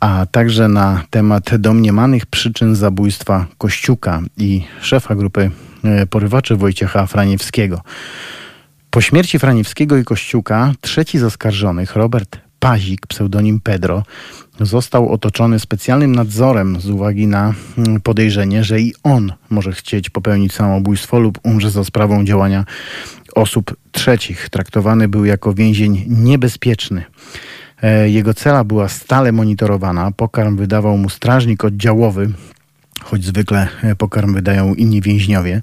a także na temat domniemanych przyczyn zabójstwa Kościuka i szefa grupy e, porywaczy Wojciecha Franiewskiego. Po śmierci Franiewskiego i Kościuka trzeci z oskarżonych, Robert Pazik, pseudonim Pedro, został otoczony specjalnym nadzorem z uwagi na mm, podejrzenie, że i on może chcieć popełnić samobójstwo lub umrze za sprawą działania osób trzecich. Traktowany był jako więzień niebezpieczny. E, jego cela była stale monitorowana. Pokarm wydawał mu strażnik oddziałowy choć zwykle pokarm wydają inni więźniowie.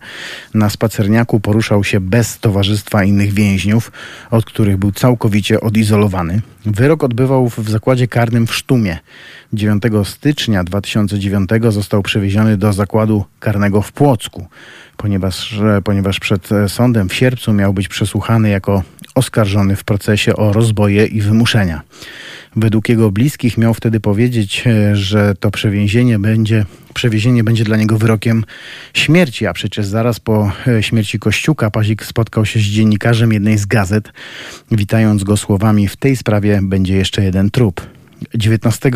Na spacerniaku poruszał się bez towarzystwa innych więźniów, od których był całkowicie odizolowany. Wyrok odbywał w zakładzie karnym w Sztumie. 9 stycznia 2009 został przewieziony do zakładu karnego w Płocku, ponieważ, ponieważ przed sądem w sierpcu miał być przesłuchany jako oskarżony w procesie o rozboje i wymuszenia. Według jego bliskich miał wtedy powiedzieć, e, że to przewiezienie będzie, przewiezienie będzie dla niego wyrokiem śmierci, a przecież zaraz po e, śmierci Kościuka Pazik spotkał się z dziennikarzem jednej z gazet, witając go słowami w tej sprawie będzie jeszcze jeden trup. 19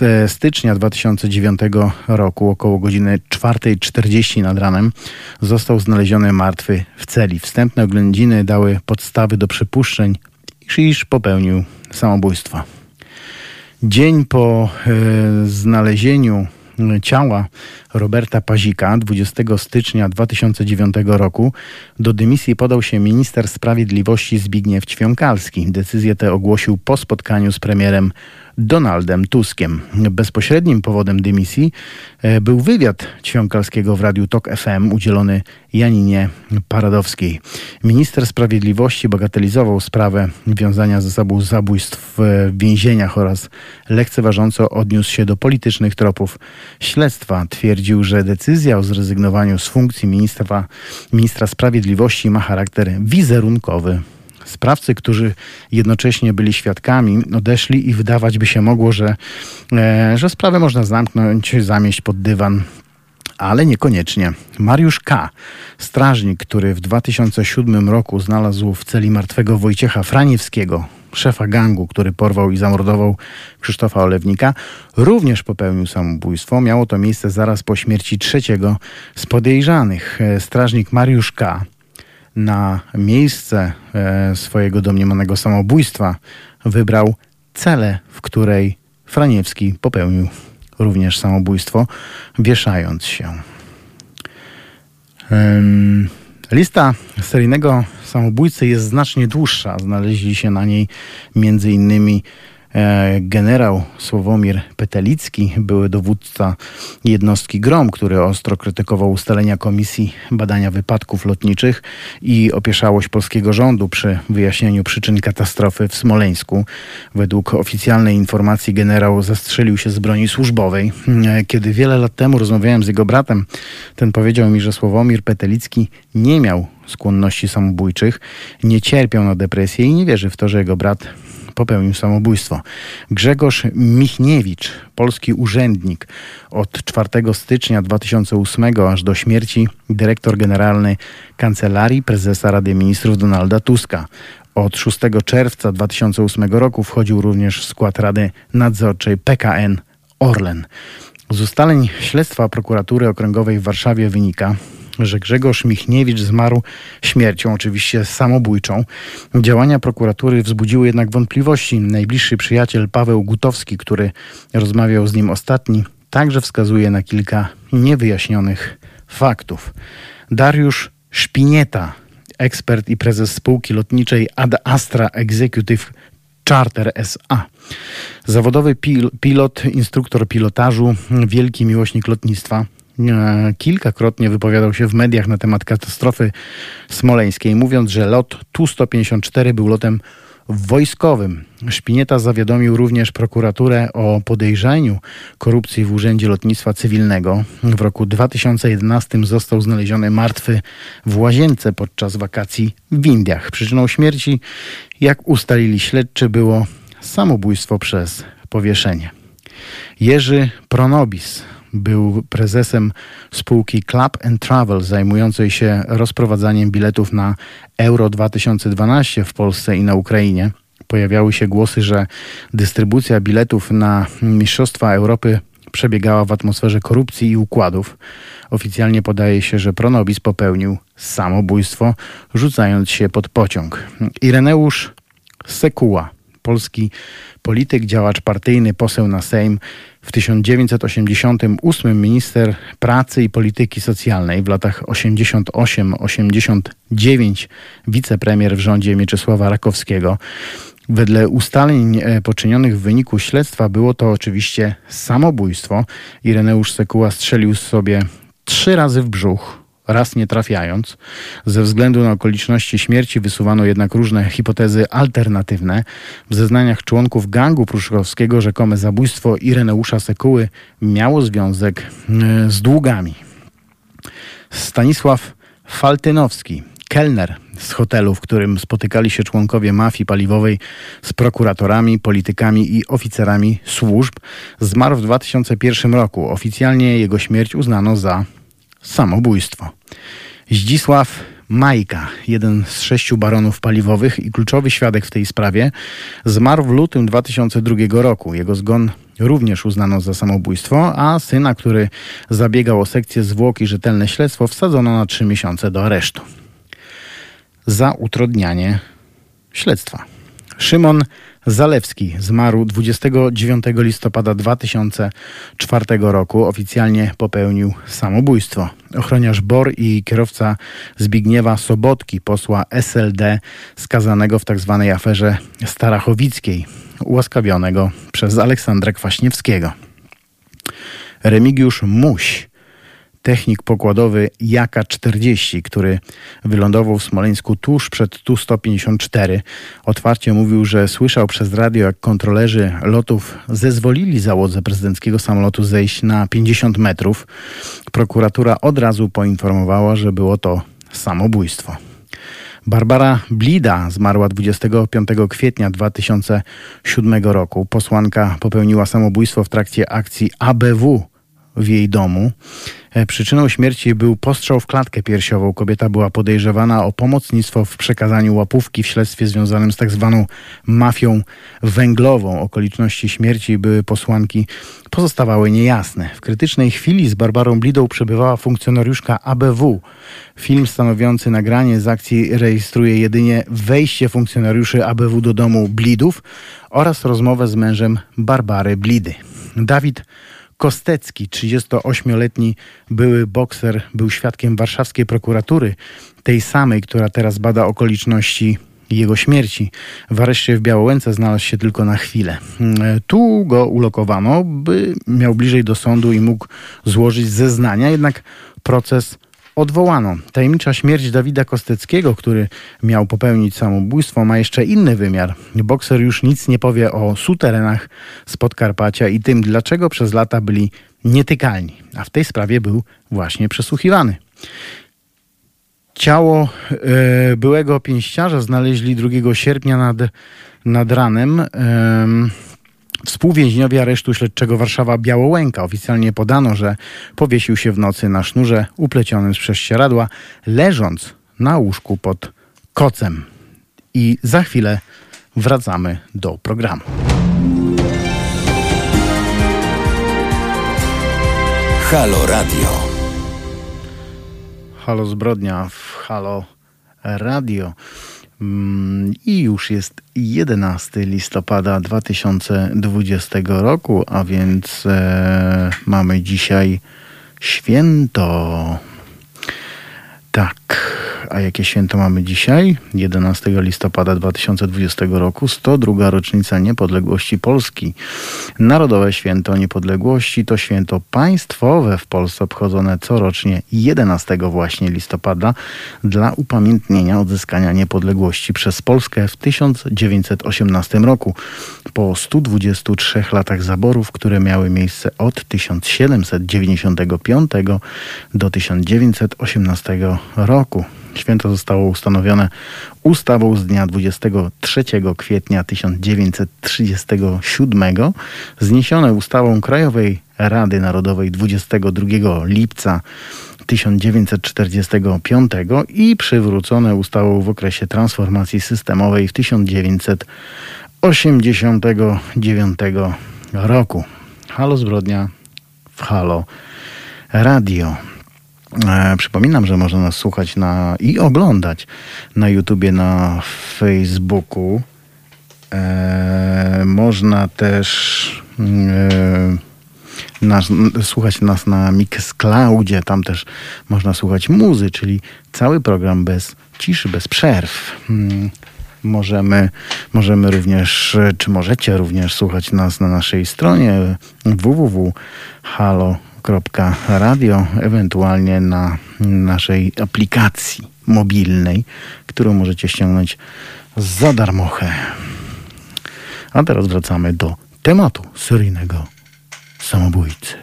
e, stycznia 2009 roku, około godziny 4.40 nad ranem, został znaleziony martwy w celi. Wstępne oględziny dały podstawy do przypuszczeń, iż popełnił samobójstwo. Dzień po e, znalezieniu ciała Roberta Pazika 20 stycznia 2009 roku do dymisji podał się minister sprawiedliwości Zbigniew Ćwiąkalski. Decyzję tę ogłosił po spotkaniu z premierem Donaldem Tuskiem. Bezpośrednim powodem dymisji e, był wywiad Ćwiąkalskiego w Radiu TOK FM udzielony Janinie Paradowskiej. Minister Sprawiedliwości bagatelizował sprawę wiązania ze sobą zabójstw w więzieniach oraz lekceważąco odniósł się do politycznych tropów śledztwa. Twierdził, że decyzja o zrezygnowaniu z funkcji ministra, ministra sprawiedliwości ma charakter wizerunkowy. Sprawcy, którzy jednocześnie byli świadkami, odeszli i wydawać by się mogło, że, e, że sprawę można zamknąć, zamieść pod dywan ale niekoniecznie. Mariusz K., strażnik, który w 2007 roku znalazł w celi martwego Wojciecha Franiewskiego, szefa gangu, który porwał i zamordował Krzysztofa Olewnika, również popełnił samobójstwo. Miało to miejsce zaraz po śmierci trzeciego z podejrzanych. E, strażnik Mariusz K na miejsce e, swojego domniemanego samobójstwa wybrał celę, w której Franiewski popełnił również samobójstwo, wieszając się. Lista seryjnego samobójcy jest znacznie dłuższa. Znaleźli się na niej E, generał Sławomir Petelicki, były dowódca jednostki GROM, który ostro krytykował ustalenia Komisji Badania Wypadków Lotniczych i opieszałość polskiego rządu przy wyjaśnieniu przyczyn katastrofy w Smoleńsku. Według oficjalnej informacji generał zastrzelił się z broni służbowej. E, kiedy wiele lat temu rozmawiałem z jego bratem, ten powiedział mi, że Sławomir Petelicki nie miał skłonności samobójczych, nie cierpiał na depresję i nie wierzy w to, że jego brat popełnił samobójstwo. Grzegorz Michniewicz, polski urzędnik, od 4 stycznia 2008 aż do śmierci dyrektor generalny Kancelarii Prezesa Rady Ministrów Donalda Tuska. Od 6 czerwca 2008 roku wchodził również w skład Rady Nadzorczej PKN Orlen. Z ustaleń śledztwa prokuratury okręgowej w Warszawie wynika, że Grzegorz Michniewicz zmarł śmiercią, oczywiście samobójczą. Działania prokuratury wzbudziły jednak wątpliwości. Najbliższy przyjaciel Paweł Gutowski, który rozmawiał z nim ostatni, także wskazuje na kilka niewyjaśnionych faktów. Dariusz Szpinieta, ekspert i prezes spółki lotniczej Ad Astra Executive Charter SA. Zawodowy pil pilot, instruktor pilotażu, wielki miłośnik lotnictwa. E, kilkakrotnie wypowiadał się w mediach na temat katastrofy smoleńskiej, mówiąc, że lot Tu-154 był lotem wojskowym. Szpinieta zawiadomił również prokuraturę o podejrzeniu korupcji w Urzędzie Lotnictwa Cywilnego. W roku 2011 został znaleziony martwy w łazience podczas wakacji w Indiach. Przyczyną śmierci, jak ustalili śledczy, było samobójstwo przez powieszenie. Jerzy Pronobis, był prezesem spółki Club and Travel zajmującej się rozprowadzaniem biletów na Euro 2012 w Polsce i na Ukrainie. Pojawiały się głosy, że dystrybucja biletów na Mistrzostwa Europy przebiegała w atmosferze korupcji i układów. Oficjalnie podaje się, że Pronobis popełnił samobójstwo, rzucając się pod pociąg. Ireneusz Sekuła, polski polityk, działacz partyjny, poseł na Sejm, w 1988 minister pracy i polityki socjalnej, w latach 88-89 wicepremier w rządzie Mieczysława Rakowskiego. Wedle ustaleń e, poczynionych w wyniku śledztwa było to oczywiście samobójstwo. Ireneusz Sekuła strzelił sobie trzy razy w brzuch, raz nie trafiając. Ze względu na okoliczności śmierci wysuwano jednak różne hipotezy alternatywne. W zeznaniach członków gangu pruszkowskiego rzekome zabójstwo Ireneusza Sekuły miało związek e, z długami. Stanisław Faltynowski, kelner z hotelu, w którym spotykali się członkowie mafii paliwowej z prokuratorami, politykami i oficerami służb, zmarł w 2001 roku. Oficjalnie jego śmierć uznano za samobójstwo. Zdzisław Majka, jeden z sześciu baronów paliwowych i kluczowy świadek w tej sprawie, zmarł w lutym 2002 roku. Jego zgon również uznano za samobójstwo, a syna, który zabiegał o sekcję zwłok i rzetelne śledztwo, wsadzono na trzy miesiące do aresztu. Za utrudnianie śledztwa. Szymon Zalewski zmarł 29 listopada 2004 roku. Oficjalnie popełnił samobójstwo. Ochroniarz BOR i kierowca Zbigniewa Sobotki, posła SLD, skazanego w tzw. Tak aferze starachowickiej, ułaskawionego przez Aleksandra Kwaśniewskiego. Remigiusz Muś technik pokładowy Jaka 40, który wylądował w Smoleńsku tuż przed Tu-154. Otwarcie mówił, że słyszał przez radio, jak kontrolerzy lotów zezwolili załodze prezydenckiego samolotu zejść na 50 metrów. Prokuratura od razu poinformowała, że było to samobójstwo. Barbara Blida zmarła 25 kwietnia 2007 roku. Posłanka popełniła samobójstwo w trakcie akcji ABW w jej domu. E, przyczyną śmierci był postrzał w klatkę piersiową. Kobieta była podejrzewana o pomocnictwo w przekazaniu łapówki w śledztwie związanym z tak zwaną mafią węglową. Okoliczności śmierci były posłanki pozostawały niejasne. W krytycznej chwili z Barbarą Blidą przebywała funkcjonariuszka ABW. Film stanowiący nagranie z akcji rejestruje jedynie wejście funkcjonariuszy ABW do domu Blidów oraz rozmowę z mężem Barbary Blidy. Dawid Kostecki, 38-letni były bokser, był świadkiem warszawskiej prokuratury, tej samej, która teraz bada okoliczności jego śmierci. W areszcie w Białołęce znalazł się tylko na chwilę. Tu go ulokowano, by miał bliżej do sądu i mógł złożyć zeznania, jednak proces odwołano. Tajemnicza śmierć Dawida Kosteckiego, który miał popełnić samobójstwo, ma jeszcze inny wymiar. Bokser już nic nie powie o suterenach z Podkarpacia i tym, dlaczego przez lata byli nietykalni, a w tej sprawie był właśnie przesłuchiwany. Ciało e, byłego pięściarza znaleźli 2 sierpnia nad, nad ranem. Współwięźniowie aresztu śledczego Warszawa Białołęka oficjalnie podano, że powiesił się w nocy na sznurze uplecionym z prześcieradła, leżąc na łóżku pod kocem. I za chwilę wracamy do programu. Halo Radio. Halo Zbrodnia w Halo Radio. Mm, I już jest 11 listopada 2020 roku, a więc e, mamy dzisiaj święto. Tak, a jakie święto mamy dzisiaj? 11 listopada 2020 roku, 102. rocznica niepodległości Polski. Narodowe Święto Niepodległości to święto państwowe w Polsce obchodzone corocznie 11 właśnie listopada dla upamiętnienia odzyskania niepodległości przez Polskę w 1918 roku. Po 123 latach zaborów, które miały miejsce od 1795 do 1918 roku. Święto zostało ustanowione ustawą z dnia 23 kwietnia 1937, zniesione ustawą Krajowej Rady Narodowej 22 lipca 1945 i przywrócone ustawą w okresie transformacji systemowej w 1989 roku. Halo Zbrodnia w Halo Radio. E, przypominam, że można nas słuchać na, i oglądać na YouTubie, na Facebooku. E, można też e, nas, słuchać nas na Mixcloudzie. Tam też można słuchać muzy, czyli cały program bez ciszy, bez przerw. Hmm. Możemy, możemy również, czy możecie również słuchać nas na naszej stronie www.halo.radio, ewentualnie na naszej aplikacji mobilnej, którą możecie ściągnąć za darmochę. A teraz wracamy do tematu seryjnego samobójcy.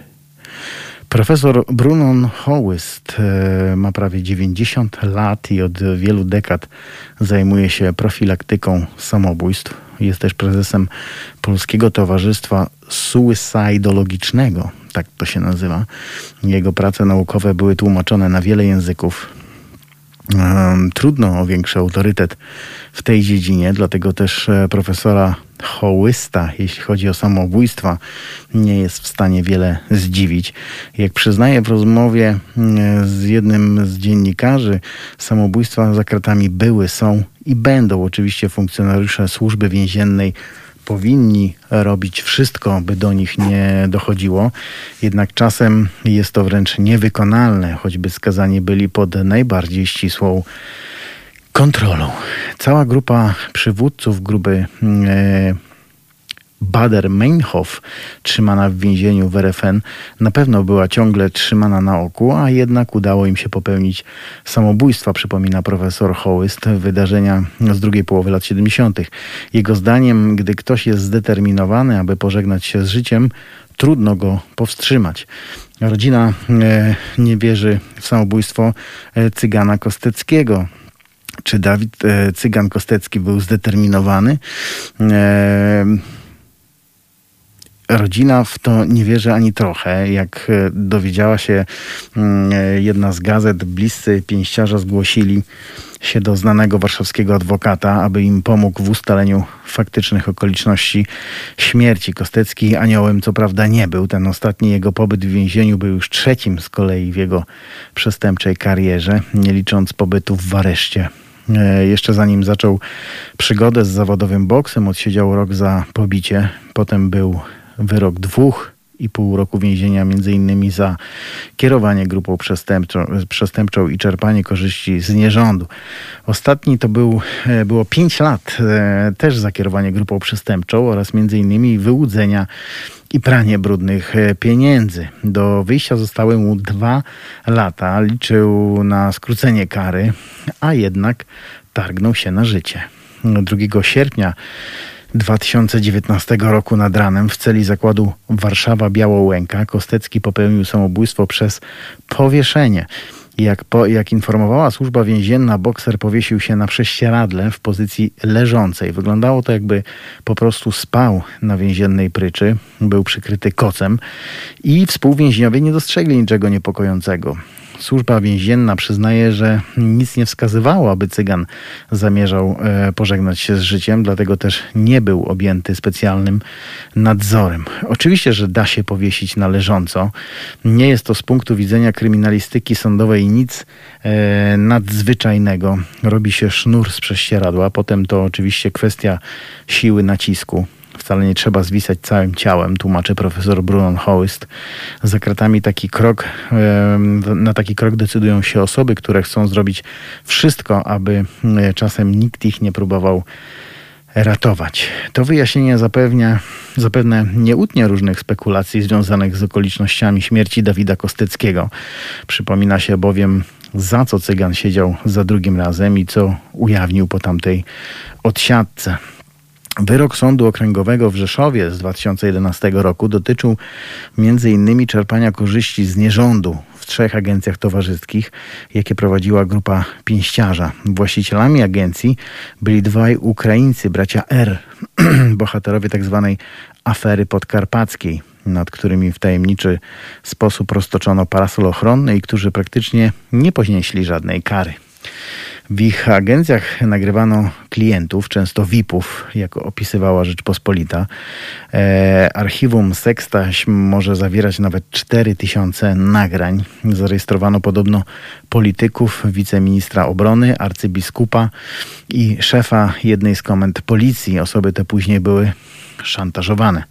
Profesor Brunon Hołyst e, ma prawie 90 lat i od wielu dekad zajmuje się profilaktyką samobójstw. Jest też prezesem Polskiego Towarzystwa Suicidologicznego, tak to się nazywa. Jego prace naukowe były tłumaczone na wiele języków. Trudno o większy autorytet w tej dziedzinie, dlatego też e, profesora Hołysta, jeśli chodzi o samobójstwa, nie jest w stanie wiele zdziwić. Jak przyznaje w rozmowie z jednym z dziennikarzy, samobójstwa za kratami były, są i będą oczywiście funkcjonariusze służby więziennej powinni robić wszystko, by do nich nie dochodziło. Jednak czasem jest to wręcz niewykonalne, choćby skazani byli pod najbardziej ścisłą kontrolą. Cała grupa przywódców grupy e, Bader-Meinhof, trzymana w więzieniu w RFN, na pewno była ciągle trzymana na oku, a jednak udało im się popełnić samobójstwa, przypomina profesor Hołyst, wydarzenia z drugiej połowy lat 70. Jego zdaniem, gdy ktoś jest zdeterminowany, aby pożegnać się z życiem, trudno go powstrzymać. Rodzina e, nie wierzy w samobójstwo e, cygana Kosteckiego. Czy Dawid e, Cygan Kostecki był zdeterminowany? E, rodzina w to nie wierzy ani trochę. Jak e, dowiedziała się mm, e, jedna z gazet, bliscy pięściarza zgłosili się do znanego warszawskiego adwokata, aby im pomógł w ustaleniu faktycznych okoliczności śmierci. Kostecki aniołem co prawda nie był. Ten ostatni jego pobyt w więzieniu był już trzecim z kolei w jego przestępczej karierze, nie licząc pobytu w areszcie. E, jeszcze zanim zaczął przygodę z zawodowym boksem, odsiedział rok za pobicie. Potem był wyrok dwóch i pół roku więzienia, między innymi za kierowanie grupą przestępczą, przestępczą i czerpanie korzyści z nierządu. Ostatni to był, e, było pięć lat e, też za kierowanie grupą przestępczą oraz między innymi wyłudzenia i pranie brudnych e, pieniędzy. Do wyjścia zostały mu dwa lata. Liczył na skrócenie kary, a jednak targnął się na życie. 2 sierpnia 2019 roku nad ranem w celi zakładu Warszawa Białołęka Kostecki popełnił samobójstwo przez powieszenie. Jak, po, jak informowała służba więzienna, bokser powiesił się na prześcieradle w pozycji leżącej. Wyglądało to jakby po prostu spał na więziennej pryczy, był przykryty kocem i współwięźniowie nie dostrzegli niczego niepokojącego. Służba więzienna przyznaje, że nic nie wskazywało, aby Cygan zamierzał e, pożegnać się z życiem, dlatego też nie był objęty specjalnym nadzorem. Oczywiście, że da się powiesić należąco. Nie jest to z punktu widzenia kryminalistyki sądowej nic e, nadzwyczajnego. Robi się sznur z prześcieradła, potem to oczywiście kwestia siły nacisku. Wcale nie trzeba zwisać całym ciałem, tłumaczy profesor Brunon Hoist. Za kratami taki krok, na taki krok decydują się osoby, które chcą zrobić wszystko, aby e, czasem nikt ich nie próbował ratować. To wyjaśnienie zapewnia, zapewne nie utnie różnych spekulacji związanych z okolicznościami śmierci Dawida Kosteckiego. Przypomina się bowiem, za co Cygan siedział za drugim razem i co ujawnił po tamtej odsiadce. Wyrok Sądu Okręgowego w Rzeszowie z 2011 roku dotyczył m.in. czerpania korzyści z nierządu w trzech agencjach towarzyskich, jakie prowadziła grupa pięściarza. Właścicielami agencji byli dwaj Ukraińcy, bracia R, <clears throat> bohaterowie tzw. Tak afery podkarpackiej, nad którymi w tajemniczy sposób roztoczono parasol ochronny i którzy praktycznie nie ponieśli żadnej kary. W ich agencjach nagrywano klientów, często VIP-ów, jak opisywała Rzeczpospolita. E, archiwum Sekstaś może zawierać nawet 4000 nagrań. Zarejestrowano podobno polityków, wiceministra obrony, arcybiskupa i szefa jednej z komend policji. Osoby te później były szantażowane.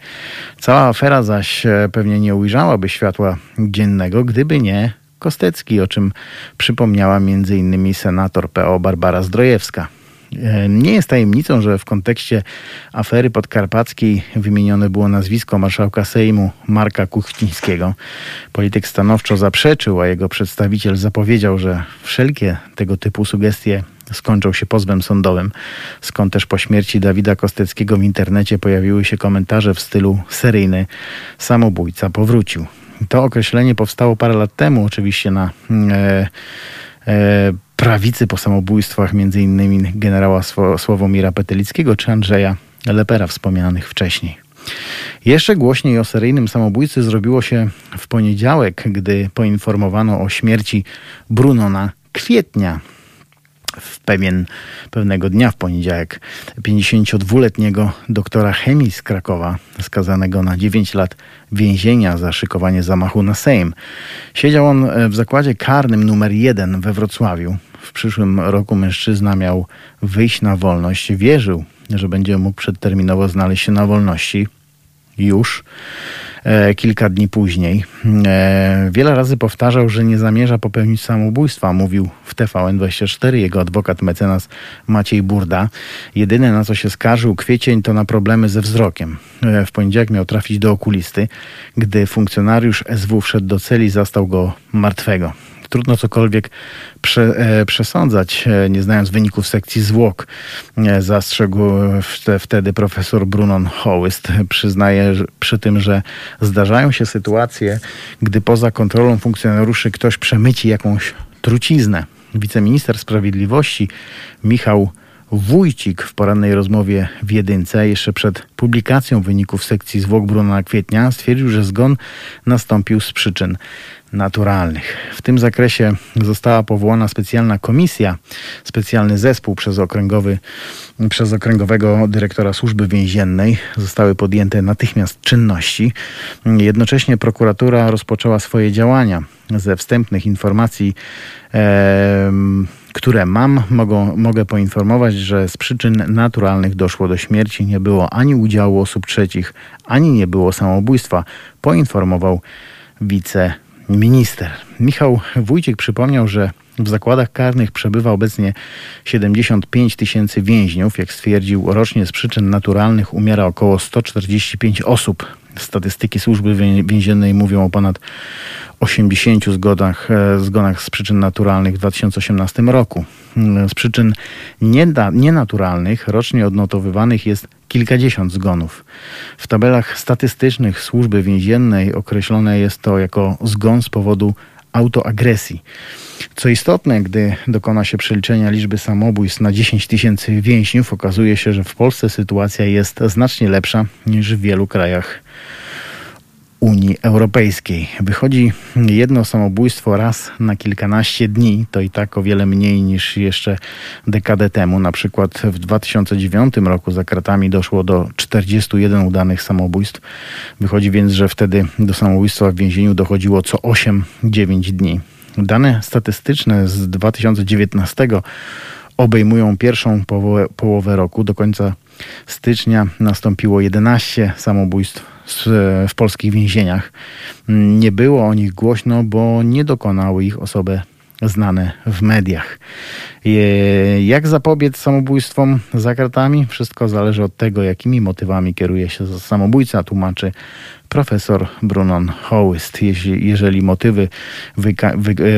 Cała afera zaś e, pewnie nie ujrzałaby światła dziennego, gdyby nie Kostecki, o czym przypomniała m.in. senator PO Barbara Zdrojewska. E, nie jest tajemnicą, że w kontekście afery podkarpackiej wymienione było nazwisko marszałka Sejmu Marka Kuchcińskiego. Polityk stanowczo zaprzeczył, a jego przedstawiciel zapowiedział, że wszelkie tego typu sugestie skończą się pozwem sądowym. Skąd też po śmierci Dawida Kosteckiego w internecie pojawiły się komentarze w stylu seryjny samobójca powrócił. To określenie powstało parę lat temu, oczywiście na e, e, prawicy po samobójstwach innymi generała Sławomira Petelickiego czy Andrzeja Lepera wspomnianych wcześniej. Jeszcze głośniej o seryjnym samobójcy zrobiło się w poniedziałek, gdy poinformowano o śmierci Brunona Kwietnia, w pewien, pewnego dnia w poniedziałek 52-letniego doktora chemii z Krakowa, skazanego na 9 lat więzienia za szykowanie zamachu na Sejm. Siedział on w zakładzie karnym numer 1 we Wrocławiu. W przyszłym roku mężczyzna miał wyjść na wolność. Wierzył, że będzie mógł przedterminowo znaleźć się na wolności. Już. E, kilka dni później. E, wiele razy powtarzał, że nie zamierza popełnić samobójstwa. Mówił w TVN24 jego adwokat mecenas Maciej Burda. Jedyne na co się skarżył kwiecień to na problemy ze wzrokiem. E, w poniedziałek miał trafić do okulisty, gdy funkcjonariusz SW wszedł do celi, zastał go martwego trudno cokolwiek prze, e, przesądzać, e, nie znając wyników sekcji zwłok. E, zastrzegł wtedy profesor Brunon Hołyst. Przyznaje przy tym, że zdarzają się sytuacje, gdy poza kontrolą funkcjonariuszy ktoś przemyci jakąś truciznę. Wiceminister Sprawiedliwości Michał Wójcik w porannej rozmowie w Jedynce, jeszcze przed publikacją wyników sekcji zwłok Bruna Kwietnia, stwierdził, że zgon nastąpił z przyczyn naturalnych. W tym zakresie została powołana specjalna komisja, specjalny zespół przez, okręgowy, przez okręgowego dyrektora służby więziennej. Zostały podjęte natychmiast czynności. Jednocześnie prokuratura rozpoczęła swoje działania. Ze wstępnych informacji, e, które mam, mogą, mogę poinformować, że z przyczyn naturalnych doszło do śmierci. Nie było ani udziału osób trzecich, ani nie było samobójstwa, poinformował wice minister. Michał Wójcik przypomniał, że w zakładach karnych przebywa obecnie 75 tysięcy więźniów. Jak stwierdził, rocznie z przyczyn naturalnych umiera około 145 osób. Statystyki służby więziennej mówią o ponad 80 zgonach, e, zgonach z przyczyn naturalnych w 2018 roku. Mm, z przyczyn nienaturalnych rocznie odnotowywanych jest kilkadziesiąt zgonów. W tabelach statystycznych służby więziennej określone jest to jako zgon z powodu autoagresji. Co istotne, gdy dokona się przeliczenia liczby samobójstw na 10 tysięcy więźniów, okazuje się, że w Polsce sytuacja jest znacznie lepsza niż w wielu krajach Unii Europejskiej. Wychodzi jedno samobójstwo raz na kilkanaście dni, to i tak o wiele mniej niż jeszcze dekadę temu. Na przykład w 2009 roku za kratami doszło do 41 udanych samobójstw. Wychodzi więc, że wtedy do samobójstwa w więzieniu dochodziło co 8-9 dni. Dane statystyczne z 2019 obejmują pierwszą połowę, roku. Do końca stycznia nastąpiło 11 samobójstw w polskich więzieniach. Nie było o nich głośno, bo nie dokonały ich osoby znane w mediach. Jak zapobiec samobójstwom za kratami? Wszystko zależy od tego, jakimi motywami kieruje się samobójca, tłumaczy profesor Brunon Hołyst. Jeżeli motywy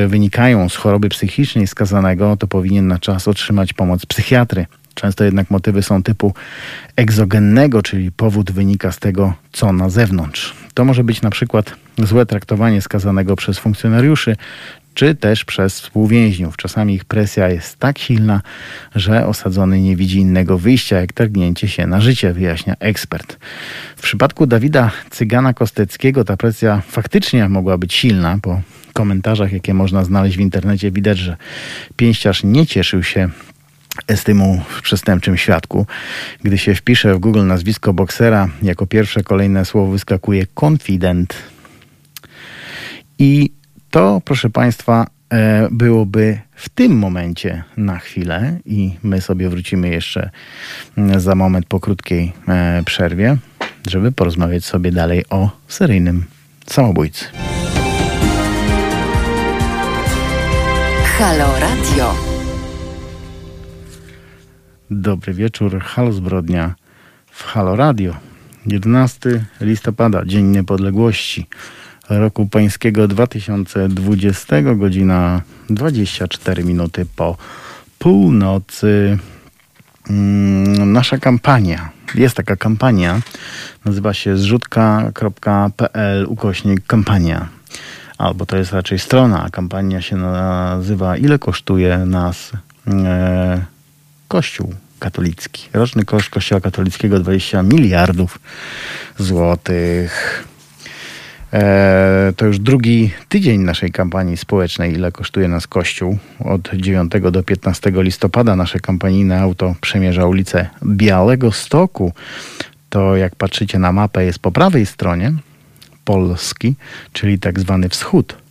wynikają z choroby psychicznej skazanego, to powinien na czas otrzymać pomoc psychiatry. Często jednak motywy są typu egzogennego, czyli powód wynika z tego, co na zewnątrz. To może być na przykład złe traktowanie skazanego przez funkcjonariuszy, czy też przez współwięźniów. Czasami ich presja jest tak silna, że osadzony nie widzi innego wyjścia, jak targnięcie się na życie, wyjaśnia ekspert. W przypadku Dawida Cygana Kosteckiego ta presja faktycznie mogła być silna. Po komentarzach, jakie można znaleźć w internecie, widać, że pięściarz nie cieszył się estymu w przestępczym świadku. Gdy się wpisze w Google nazwisko boksera, jako pierwsze kolejne słowo wyskakuje confident. I to, proszę Państwa, e, byłoby w tym momencie na chwilę i my sobie wrócimy jeszcze mm, za moment po krótkiej e, przerwie, żeby porozmawiać sobie dalej o seryjnym samobójcy. Halo Radio. Dobry wieczór, Halo Zbrodnia w Halo Radio. 11 listopada, Dzień Niepodległości roku pańskiego 2020, godzina 24 minuty po północy. Mm, nasza kampania, jest taka kampania, nazywa się zrzutka.pl ukośnik kampania. Albo to jest raczej strona, kampania się nazywa Ile kosztuje nas e, Kościół katolicki. Roczny koszt Kościoła katolickiego 20 miliardów złotych. E, to już drugi tydzień naszej kampanii społecznej, ile kosztuje nas Kościół. Od 9 do 15 listopada nasze kampanijne auto przemierza ulicę Białego Stoku. To jak patrzycie na mapę jest po prawej stronie Polski, czyli tak zwany wschód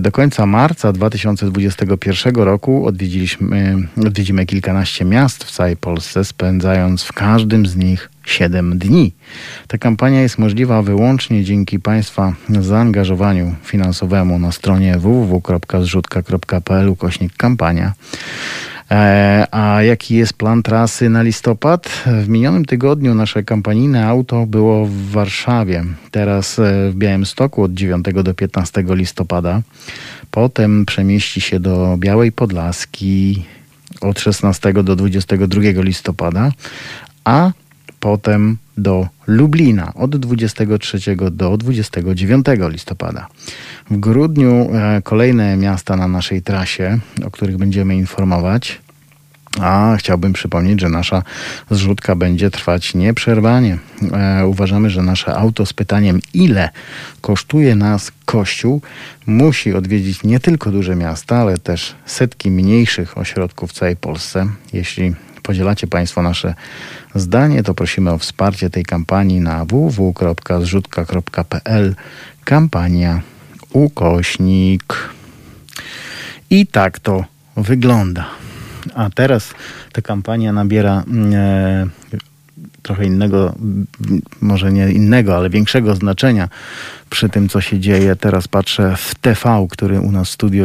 do końca marca 2021 roku odwiedziliśmy, odwiedzimy kilkanaście miast w całej Polsce, spędzając w każdym z nich 7 dni. Ta kampania jest możliwa wyłącznie dzięki Państwa zaangażowaniu finansowemu na stronie www.zrzutka.pl ukośnik kampania. E, a jaki jest plan trasy na listopad? W minionym tygodniu nasze kampanijne auto było w Warszawie, teraz e, w Białymstoku od 9 do 15 listopada. Potem przemieści się do Białej Podlaski od 16 do 22 listopada, a potem do Lublina od 23 do 29 listopada. W grudniu e, kolejne miasta na naszej trasie, o których będziemy informować. A chciałbym przypomnieć, że nasza zrzutka będzie trwać nieprzerwanie. E, uważamy, że nasze auto z pytaniem, ile kosztuje nas kościół, musi odwiedzić nie tylko duże miasta, ale też setki mniejszych ośrodków w całej Polsce. Jeśli podzielacie Państwo nasze zdanie, to prosimy o wsparcie tej kampanii na www.zrzutka.pl kampania ukośnik. I tak to wygląda. A teraz ta kampania nabiera e, trochę innego, może nie innego, ale większego znaczenia przy tym, co się dzieje. Teraz patrzę w TV, który u nas w studio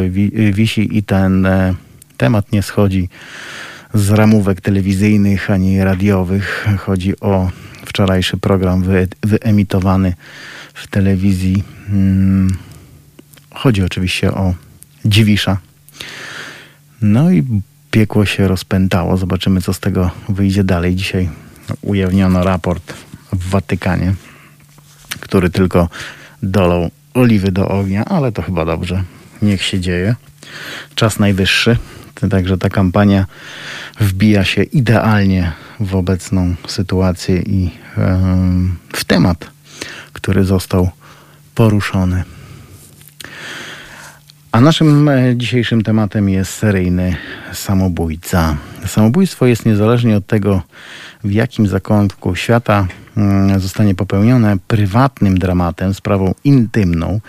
wisi i ten e, temat nie schodzi z ramówek telewizyjnych ani radiowych. Chodzi o wczorajszy program wy, wyemitowany w telewizji. Hmm. Chodzi oczywiście o Dziwisza. No i piekło się rozpętało. Zobaczymy, co z tego wyjdzie dalej. Dzisiaj ujawniono raport w Watykanie, który tylko dolał oliwy do ognia, ale to chyba dobrze. Niech się dzieje. Czas najwyższy. Także ta kampania wbija się idealnie w obecną sytuację i w temat, który został poruszony. A naszym e, dzisiejszym tematem jest seryjny samobójca. Samobójstwo jest niezależnie od tego, w jakim zakątku świata mm, zostanie popełnione, prywatnym dramatem, sprawą intymną,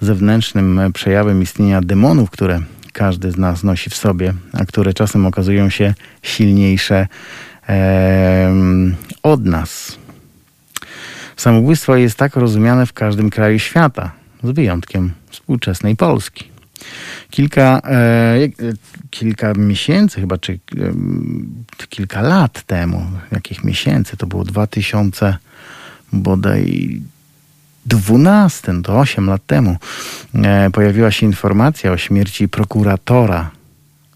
zewnętrznym przejawem istnienia demonów, które każdy z nas nosi w sobie, a które czasem okazują się silniejsze e, od nas. Samobójstwo jest tak rozumiane w każdym kraju świata, z wyjątkiem współczesnej Polski. Kilka, e, kilka miesięcy, chyba, czy e, kilka lat temu, jakich miesięcy, to było 2000 bodaj 12, to 8 lat temu, e, pojawiła się informacja o śmierci prokuratora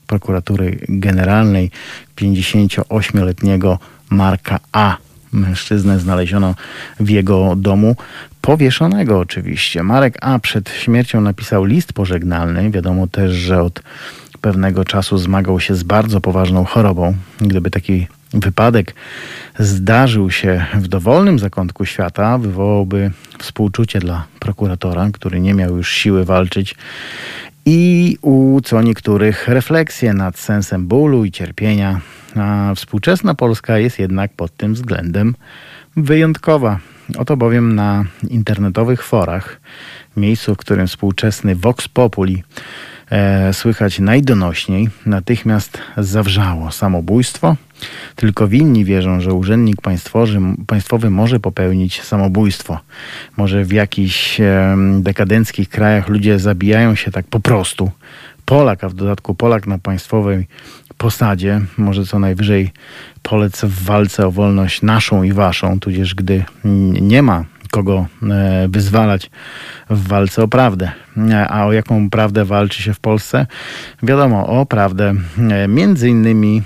prokuratury generalnej 58-letniego Marka A. Mężczyznę znaleziono w jego domu powieszonego oczywiście. Marek A. przed śmiercią napisał list pożegnalny. Wiadomo też, że od pewnego czasu zmagał się z bardzo poważną chorobą. Gdyby taki wypadek zdarzył się w dowolnym zakątku świata, wywołałby współczucie dla prokuratora, który nie miał już siły walczyć i u co niektórych refleksje nad sensem bólu i cierpienia. A współczesna Polska jest jednak pod tym względem wyjątkowa. Oto bowiem na internetowych forach, miejscu, w którym współczesny Vox Populi e, słychać najdonośniej, natychmiast zawrzało samobójstwo. Tylko winni wierzą, że urzędnik państwowy, państwowy może popełnić samobójstwo. Może w jakichś dekadenckich krajach ludzie zabijają się tak po prostu. Polak, a w dodatku Polak na państwowej posadzie, może co najwyżej polec w walce o wolność naszą i waszą, tudzież gdy nie ma kogo e, wyzwalać w walce o prawdę. E, a o jaką prawdę walczy się w Polsce? Wiadomo, o prawdę e, między innymi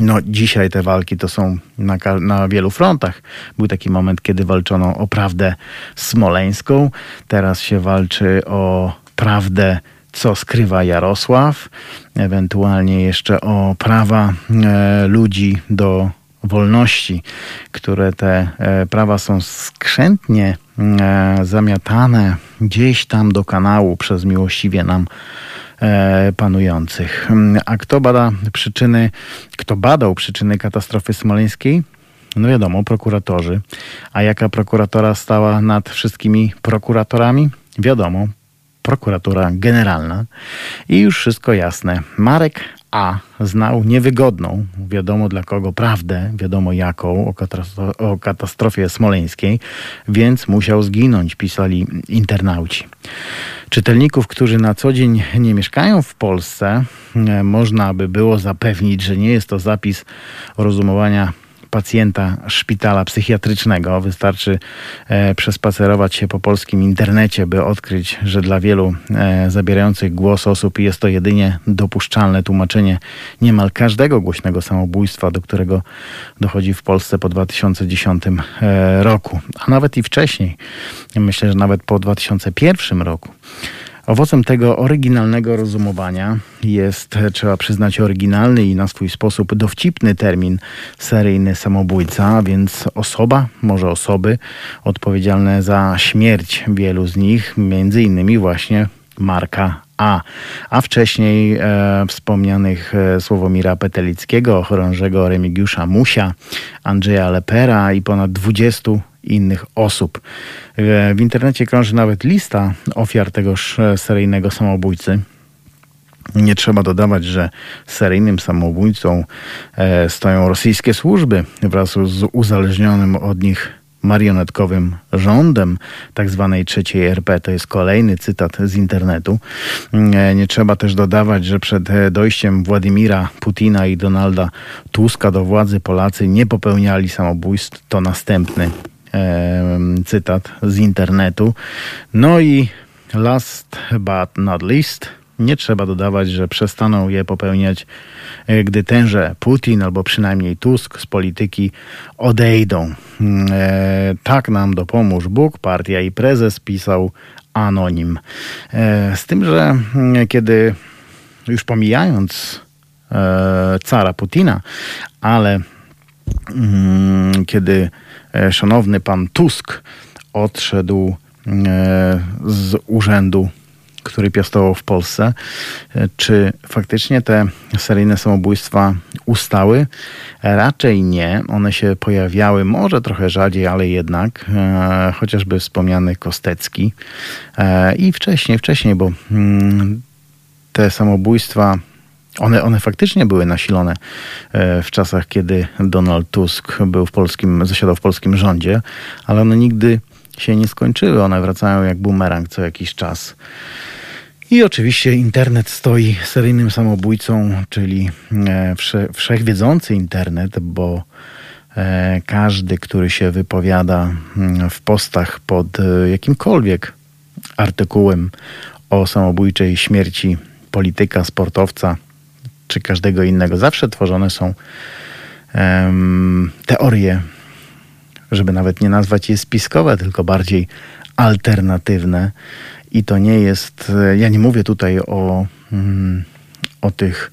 no, dzisiaj te walki to są na, na, wielu frontach. Był taki moment, kiedy walczono o prawdę smoleńską. Teraz się walczy o prawdę, co skrywa Jarosław. Ewentualnie jeszcze o prawa e, ludzi do wolności, które te e, prawa są skrzętnie e, zamiatane gdzieś tam do kanału przez miłościwie nam panujących. A kto bada przyczyny, kto badał przyczyny katastrofy smoleńskiej? No wiadomo, prokuratorzy. A jaka prokuratora stała nad wszystkimi prokuratorami? Wiadomo, prokuratura generalna. I już wszystko jasne. Marek a znał niewygodną, wiadomo dla kogo, prawdę, wiadomo jaką, o, katastro o katastrofie smoleńskiej, więc musiał zginąć, pisali internauci. Czytelników, którzy na co dzień nie mieszkają w Polsce, e, można by było zapewnić, że nie jest to zapis rozumowania pacjenta szpitala psychiatrycznego. Wystarczy e, przespacerować się po polskim internecie, by odkryć, że dla wielu e, zabierających głos osób jest to jedynie dopuszczalne tłumaczenie niemal każdego głośnego samobójstwa, do którego dochodzi w Polsce po 2010 e, roku, a nawet i wcześniej. Myślę, że nawet po 2001 roku. Owocem tego oryginalnego rozumowania jest, trzeba przyznać, oryginalny i na swój sposób dowcipny termin seryjny samobójca, więc osoba, może osoby odpowiedzialne za śmierć wielu z nich, między innymi właśnie Marka a. A wcześniej e, wspomnianych e, Sławomira Petelickiego, chorążego Remigiusza Musia, Andrzeja Lepera i ponad 20 innych osób. E, w internecie krąży nawet lista ofiar tegoż e, seryjnego samobójcy. Nie trzeba dodawać, że seryjnym samobójcą e, stoją rosyjskie służby wraz z uzależnionym od nich marionetkowym rządem tak zwanej trzeciej RP. To jest kolejny cytat z internetu. Nie trzeba też dodawać, że przed dojściem Władimira Putina i Donalda Tuska do władzy Polacy nie popełniali samobójstw. To następny cytat z internetu. No i last but not least, nie trzeba dodawać, że przestaną je popełniać, e, gdy tenże Putin albo przynajmniej Tusk z polityki odejdą. E, tak nam dopomóż Bóg, partia i prezes, pisał anonim. E, z tym, że mm, kiedy już pomijając cara Putina, ale mm, kiedy E, szanowny pan Tusk odszedł e, z urzędu, który piastował w Polsce. E, czy faktycznie te seryjne samobójstwa ustały? Raczej nie. One się pojawiały może trochę rzadziej, ale jednak. Chociażby wspomniany Kostecki. I wcześniej, wcześniej, bo mm, te samobójstwa one, one faktycznie były nasilone e, w czasach, kiedy Donald Tusk był w polskim, zasiadał w polskim rządzie, ale one nigdy się nie skończyły. One wracają jak bumerang co jakiś czas. I oczywiście internet stoi seryjnym samobójcą, czyli e, wsze, wszechwiedzący internet, bo e, każdy, który się wypowiada mm, w postach pod jakimkolwiek artykułem o samobójczej śmierci polityka, sportowca, czy każdego innego. Zawsze tworzone są um, teorie, żeby nawet nie nazwać je spiskowe, tylko bardziej alternatywne. I to nie jest, ja nie mówię tutaj o, um, o tych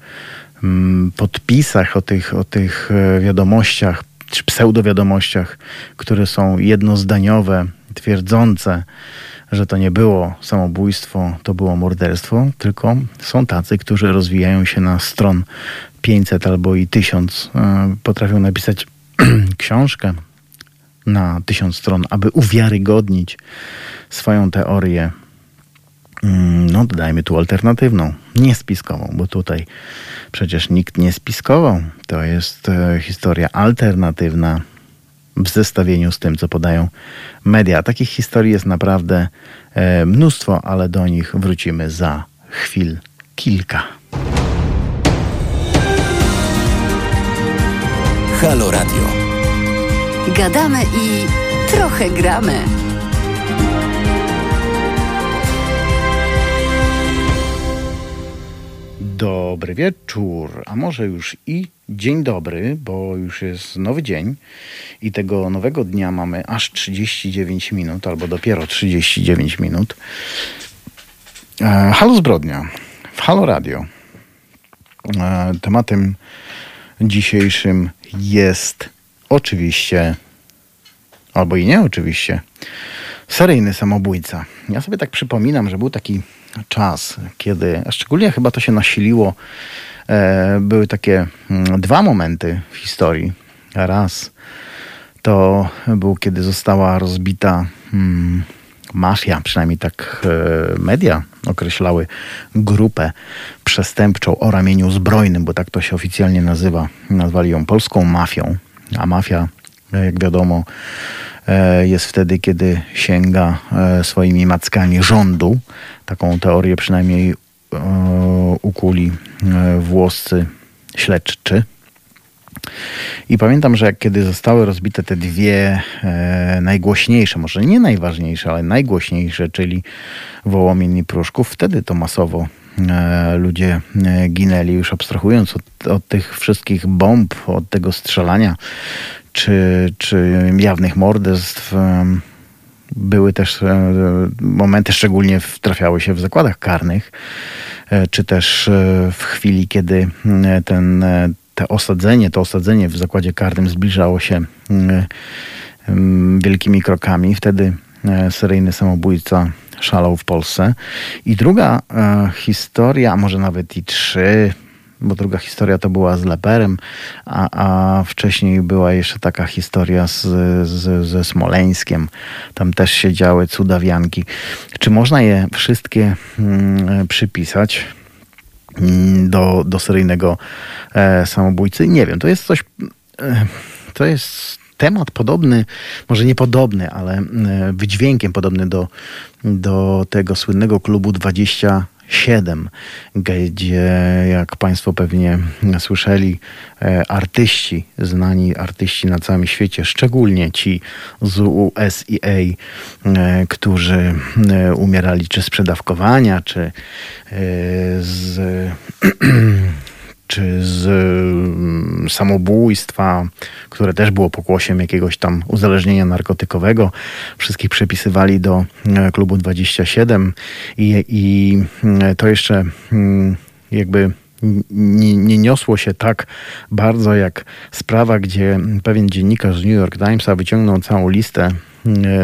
um, podpisach, o tych, o tych e, wiadomościach, czy pseudowiadomościach, które są jednozdaniowe, twierdzące, że to nie było samobójstwo, to było morderstwo, tylko są tacy, którzy rozwijają się na stron 500 albo i 1000. E, potrafią napisać <clears throat> książkę na 1000 stron, aby uwiarygodnić swoją teorię. Mm, no, dodajmy tu alternatywną, niespiskową, bo tutaj przecież nikt nie spiskował. To jest e, historia alternatywna w zestawieniu z tym, co podają media. Takich historii jest naprawdę e, mnóstwo, ale do nich wrócimy za chwil kilka. Halo Radio. Gadamy i trochę gramy. Dobry wieczór, a może już i dzień dobry, bo już jest nowy dzień i tego nowego dnia mamy aż 39 minut, albo dopiero 39 minut. E, Halo Zbrodnia w Halo Radio. E, Tematem dzisiejszym jest oczywiście, albo i nie oczywiście, seryjny samobójca. Ja sobie tak przypominam, że był taki czas, kiedy, a szczególnie chyba to się nasiliło, e, były takie mm, dwa momenty w historii. Raz to był, kiedy została rozbita mm, mafia, przynajmniej tak e, media określały grupę przestępczą o ramieniu zbrojnym, bo tak to się oficjalnie nazywa. Nazwali ją polską mafią, a mafia, jak wiadomo, e, jest wtedy, kiedy sięga e, swoimi mackami rządu. Taką teorię przynajmniej e, ukuli e, włoscy śledczy. I pamiętam, że jak kiedy zostały rozbite te dwie e, najgłośniejsze, może nie najważniejsze, ale najgłośniejsze, czyli Wołomin i Pruszków, wtedy to masowo e, ludzie e, ginęli, już abstrahując od, od tych wszystkich bomb, od tego strzelania, czy, czy jawnych morderstw. Były też e, momenty, szczególnie trafiały się w zakładach karnych, e, czy też e, w chwili, kiedy ten, te osadzenie, to osadzenie w zakładzie karnym zbliżało się wielkimi krokami. Wtedy seryjny samobójca szalał w Polsce. I druga historia, a może nawet i trzy, bo druga historia to była z Leperem, a, a wcześniej była jeszcze taka historia z, z, ze Smoleńskiem. Tam też się działy cudawianki. Czy można je wszystkie mm, przypisać? mm, do, do seryjnego e, samobójcy. Nie wiem, to jest coś, e, to jest temat podobny, może nie podobny, ale e, wydźwiękiem podobny do, do tego słynnego klubu 27, gdzie jak Państwo pewnie słyszeli, e, artyści, znani artyści na całym świecie, szczególnie ci z USA, e, którzy e, umierali czy z przedawkowania, czy z <clears throat> czy z mm, samobójstwa, które też było pokłosiem jakiegoś tam uzależnienia narkotykowego. Wszystkich przepisywali do e, klubu 27 i, i mm, to jeszcze mm, jakby nie, nie niosło się tak bardzo jak sprawa, gdzie pewien dziennikarz z New York Timesa wyciągnął całą listę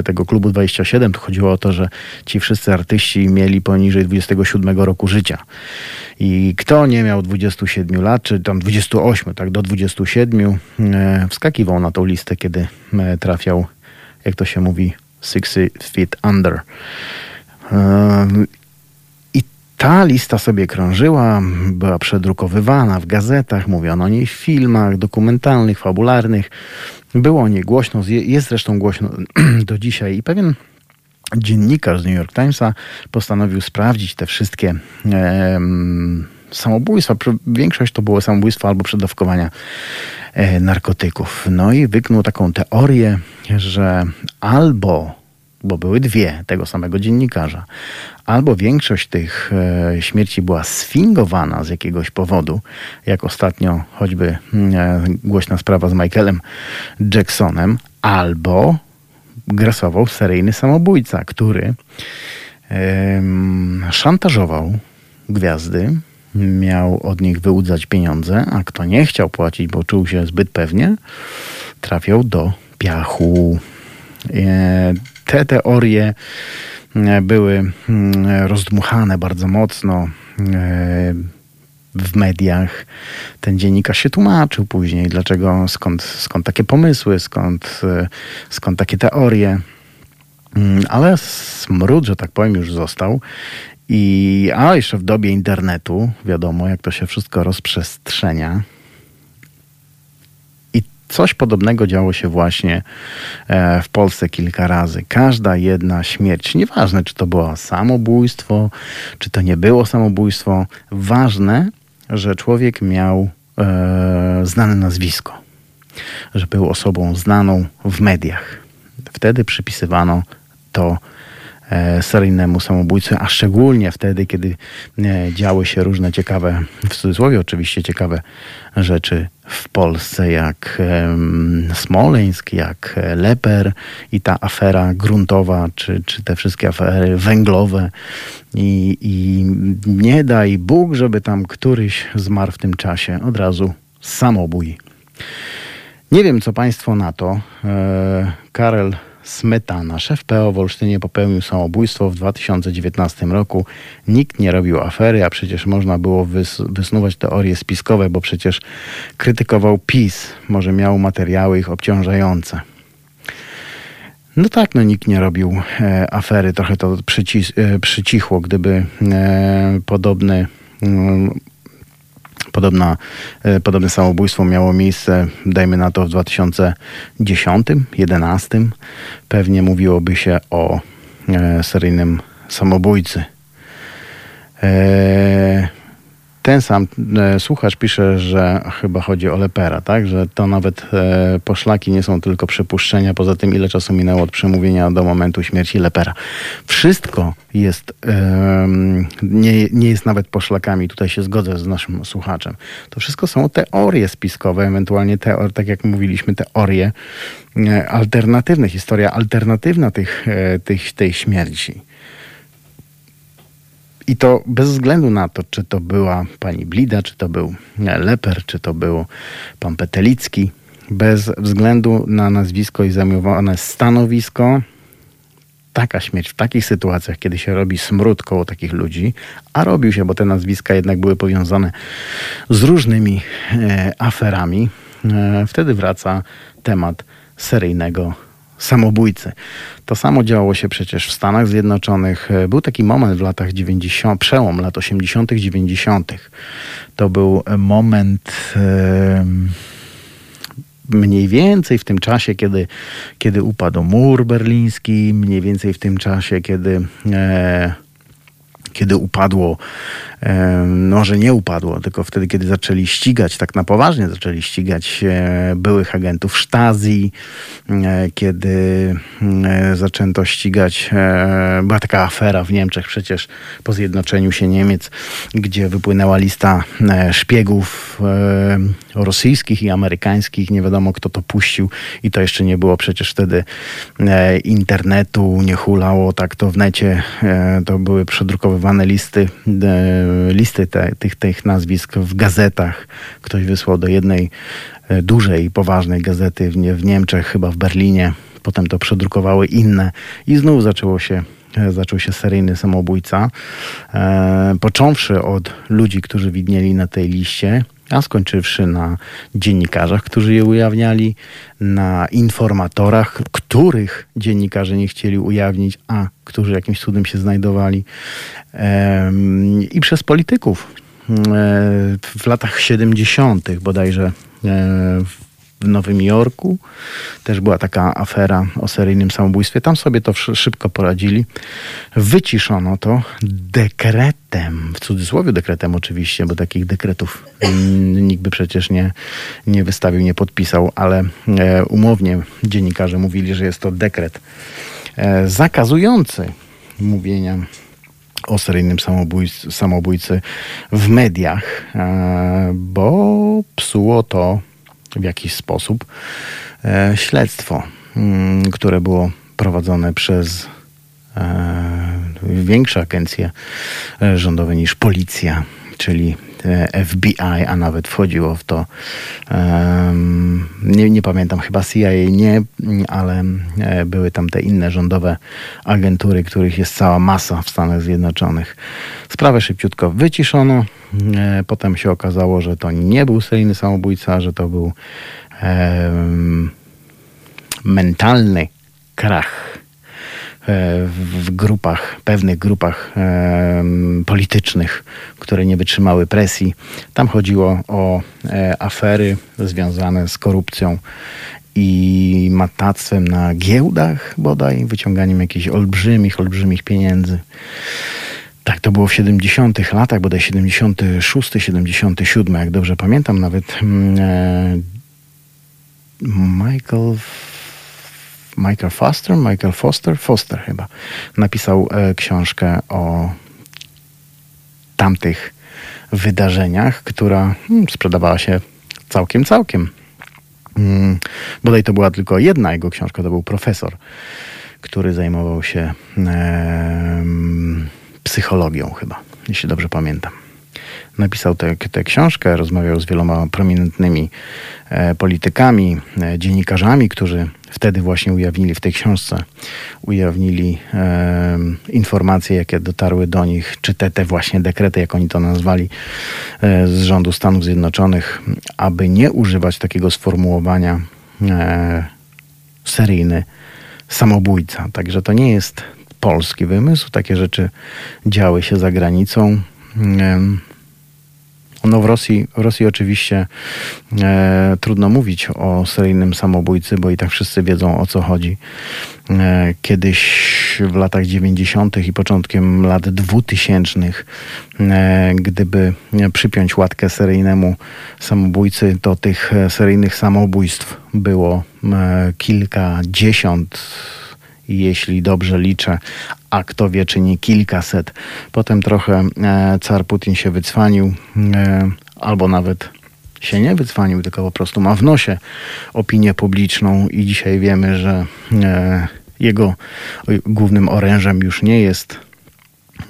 tego klubu 27. Tu chodziło o to, że ci wszyscy artyści mieli poniżej 27 roku życia. I kto nie miał 27 lat, czy tam 28, tak do 27, e, wskakiwał na tą listę, kiedy e, trafiał, jak to się mówi, six feet under. E, I ta lista sobie krążyła, była przedrukowywana w gazetach, mówiono o niej w filmach dokumentalnych, fabularnych. Było o niej głośno, je- jest zresztą głośno <clears throat> do dzisiaj. I pewien dziennikarz z New York Timesa postanowił sprawdzić te wszystkie em, samobójstwa. Większość to były samobójstwa albo przedawkowania e, narkotyków. No i wyknął taką teorię, że albo bo były dwie tego samego dziennikarza. Albo większość tych e, śmierci była sfingowana z jakiegoś powodu, jak ostatnio choćby mm, e, głośna sprawa z Michaelem Jacksonem, albo grasował seryjny samobójca, który szantażował gwiazdy, miał od nich wyłudzać pieniądze, a kto nie chciał płacić, bo czuł się zbyt pewnie, trafiał do piachu. Te teorie e, były mm, rozdmuchane bardzo mocno e, w mediach. Ten dziennikarz się tłumaczył później, dlaczego, skąd, skąd takie pomysły, skąd, e, skąd takie teorie. Mm, Ale smród, że tak powiem, już został. I, a jeszcze w dobie internetu, wiadomo, jak to się wszystko rozprzestrzenia. Coś podobnego działo się właśnie e, w Polsce kilka razy. Każda jedna śmierć, nieważne czy to było samobójstwo, czy to nie było samobójstwo, ważne, że człowiek miał e, znane nazwisko. że był osobą znaną w mediach. Wtedy przypisywano to seryjnemu samobójcy, a szczególnie wtedy, kiedy e, działy się różne ciekawe, w cudzysłowie oczywiście ciekawe rzeczy w Polsce, jak Smoleńsk, jak Leper i ta afera gruntowa, czy, czy te wszystkie afery węglowe. I, I nie daj Bóg, żeby tam któryś zmarł w tym czasie. Od razu samobój. Nie wiem, co Państwo na to. E, Karel Smetana, szef PO w Olsztynie, popełnił samobójstwo w 2019 roku. Nikt nie robił afery, a przecież można było wys wysnuwać teorie spiskowe, bo przecież krytykował PiS. Może miał materiały ich obciążające. No tak, no nikt nie robił e, afery. Trochę to e, przycichło, gdyby e, podobny mm, Podobna, e, podobne samobójstwo miało miejsce, dajmy na to, w 2010-2011. Pewnie mówiłoby się o e, seryjnym samobójcy. E, ten sam e, słuchacz pisze, że chyba chodzi o lepera, tak? Że to nawet e, poszlaki nie są tylko przypuszczenia, poza tym ile czasu minęło od przemówienia do momentu śmierci lepera. Wszystko jest, e, nie, nie jest nawet poszlakami, tutaj się zgodzę z naszym słuchaczem. To wszystko są teorie spiskowe, ewentualnie teorie, tak jak mówiliśmy, teorie e, alternatywne, historia alternatywna tych, e, tych, tej śmierci. I to bez względu na to, czy to była pani Blida, czy to był Leper, czy to był pan Petelicki, bez względu na nazwisko i zajmowane stanowisko, taka śmierć w takich sytuacjach, kiedy się robi smród koło takich ludzi, a robił się, bo te nazwiska jednak były powiązane z różnymi e, aferami, e, wtedy wraca temat seryjnego samobójcy. To samo działo się przecież w Stanach Zjednoczonych. Był taki moment w latach 90., przełom lat 80., 90. To był moment. mniej więcej w tym czasie, kiedy, kiedy upadł mur berliński, mniej więcej w tym czasie, kiedy e, kiedy upadło, no że nie upadło, tylko wtedy, kiedy zaczęli ścigać, tak na poważnie zaczęli ścigać e, byłych agentów Stasi, e, kiedy e, zaczęto ścigać, była taka afera w Niemczech przecież po zjednoczeniu się Niemiec, gdzie wypłynęła lista szpiegów rosyjskich i amerykańskich, nie wiadomo kto to puścił i to jeszcze nie było przecież wtedy internetu, nie hulało tak to w necie, to były przedrukowywane wydrukowane listy, listy te, tych, tych nazwisk w gazetach. Ktoś wysłał do jednej e, dużej, poważnej gazety w, w Niemczech, chyba w Berlinie. Potem to przedrukowały inne i znów zaczęło się e, zaczął się seryjny samobójca. E, począwszy od ludzi, którzy widnieli na tej liście, a skończywszy na dziennikarzach, którzy je ujawniali, na informatorach, których dziennikarze nie chcieli ujawnić, a którzy jakimś cudem się znajdowali, i przez polityków. W latach 70. bodajże w Nowym Jorku. Też była taka afera o seryjnym samobójstwie. Tam sobie to szybko poradzili. Wyciszono to dekretem, w cudzysłowie dekretem oczywiście, bo takich dekretów nikt by przecież nie, nie wystawił, nie podpisał, ale e, umownie dziennikarze mówili, że jest to dekret e, zakazujący mówienia o seryjnym samobójcy, samobójcy w mediach, e, bo psuło to w jakiś sposób. E, śledztwo, mm, które było prowadzone przez e, większe agencje e, rządowe niż policja, czyli FBI, a nawet wchodziło w to, nie, nie, pamiętam, chyba CIA nie, ale były tam te inne rządowe agentury, których jest cała masa w Stanach Zjednoczonych. Sprawę szybciutko wyciszono, E, potem się okazało, że to nie był seryjny samobójca, że to był mentalny krach e, w grupach, pewnych grupach politycznych, które nie wytrzymały presji. Tam chodziło o e, afery związane z korupcją i matactwem na giełdach bodaj, wyciąganiem jakichś olbrzymich, olbrzymich pieniędzy. Tak, to było w 70 latach, bodaj 76, 77, jak dobrze pamiętam, nawet mm, e, Michael Michael Foster, Michael Foster, Foster chyba, napisał e, książkę o tamtych wydarzeniach, która hmm, sprzedawała się całkiem, całkiem. Hmm, bodaj to była tylko jedna jego książka, to był profesor, który zajmował się e, psychologią chyba, jeśli dobrze pamiętam napisał tę książkę, rozmawiał z wieloma prominentnymi e, politykami, e, dziennikarzami, którzy wtedy właśnie ujawnili w tej książce, ujawnili e, informacje, jakie dotarły do nich, czy te, te właśnie dekrety, jak oni to nazwali, e, z rządu Stanów Zjednoczonych, aby nie używać takiego sformułowania e, seryjny samobójca. Także to nie jest polski wymysł. Takie rzeczy działy się za granicą. No w Rosji, w Rosji oczywiście e, trudno mówić o seryjnym samobójcy, bo i tak wszyscy wiedzą o co chodzi. E, kiedyś w latach 90. i początkiem lat 2000, e, gdyby przypiąć łatkę seryjnemu samobójcy, to tych seryjnych samobójstw było e, kilkadziesiąt jeśli dobrze liczę, a kto wie, czy nie kilkaset. Potem trochę e, car Putin się wycwanił, e, albo nawet się nie wycwanił, tylko po prostu ma w nosie opinię publiczną i dzisiaj wiemy, że e, jego głównym orężem już nie jest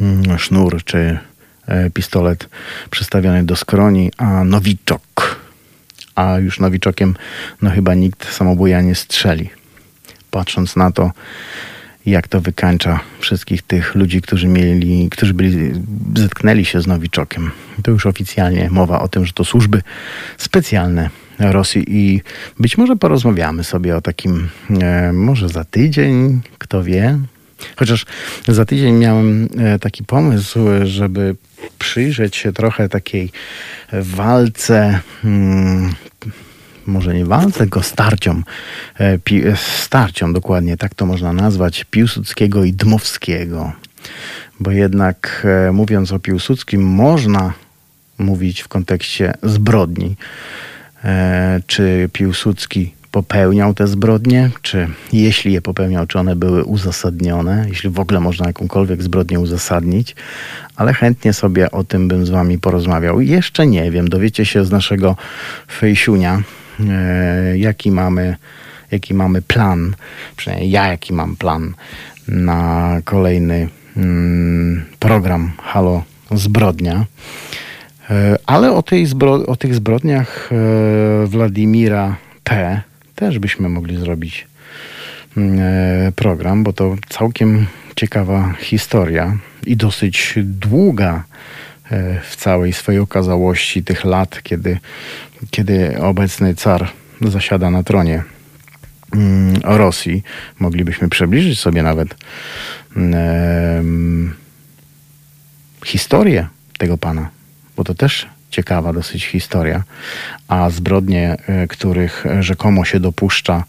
mm, sznur czy e, pistolet przystawiony do skroni, a nowiczok. A już nowiczokiem no chyba nikt samobuja nie strzeli. Patrząc na to, jak to wykańcza wszystkich tych ludzi, którzy mieli, którzy byli, zetknęli się z Nowiczokiem. To już oficjalnie mowa o tym, że to służby specjalne Rosji i być może porozmawiamy sobie o takim, e, może za tydzień, kto wie. Chociaż za tydzień miałem e, taki pomysł, żeby przyjrzeć się trochę takiej walce hmm, może nie walce, tylko starciom, e, e, starciom dokładnie, tak to można nazwać, Piłsudskiego i Dmowskiego. Bo jednak e, mówiąc o Piłsudskim można mówić w kontekście zbrodni. Czy Piłsudski popełniał te zbrodnie, czy jeśli je popełniał, czy one były uzasadnione, jeśli w ogóle można jakąkolwiek zbrodnię uzasadnić, ale chętnie sobie o tym bym z wami porozmawiał. Jeszcze nie wiem, dowiecie się z naszego fejsiunia, jaki mamy, jaki mamy plan, przynajmniej ja jaki mam plan na kolejny mm, program Halo Zbrodnia. E, ale o, tej zbro, o tych zbrodniach e, Władimira P. też byśmy mogli zrobić mm, program, bo to całkiem ciekawa historia i dosyć długa w całej swojej okazałości tych lat, kiedy kiedy obecny car zasiada na tronie mm, Rosji, moglibyśmy przybliżyć sobie nawet historię tego pana, bo to też ciekawa dosyć historia, a zbrodnie, e, których rzekomo się dopuszcza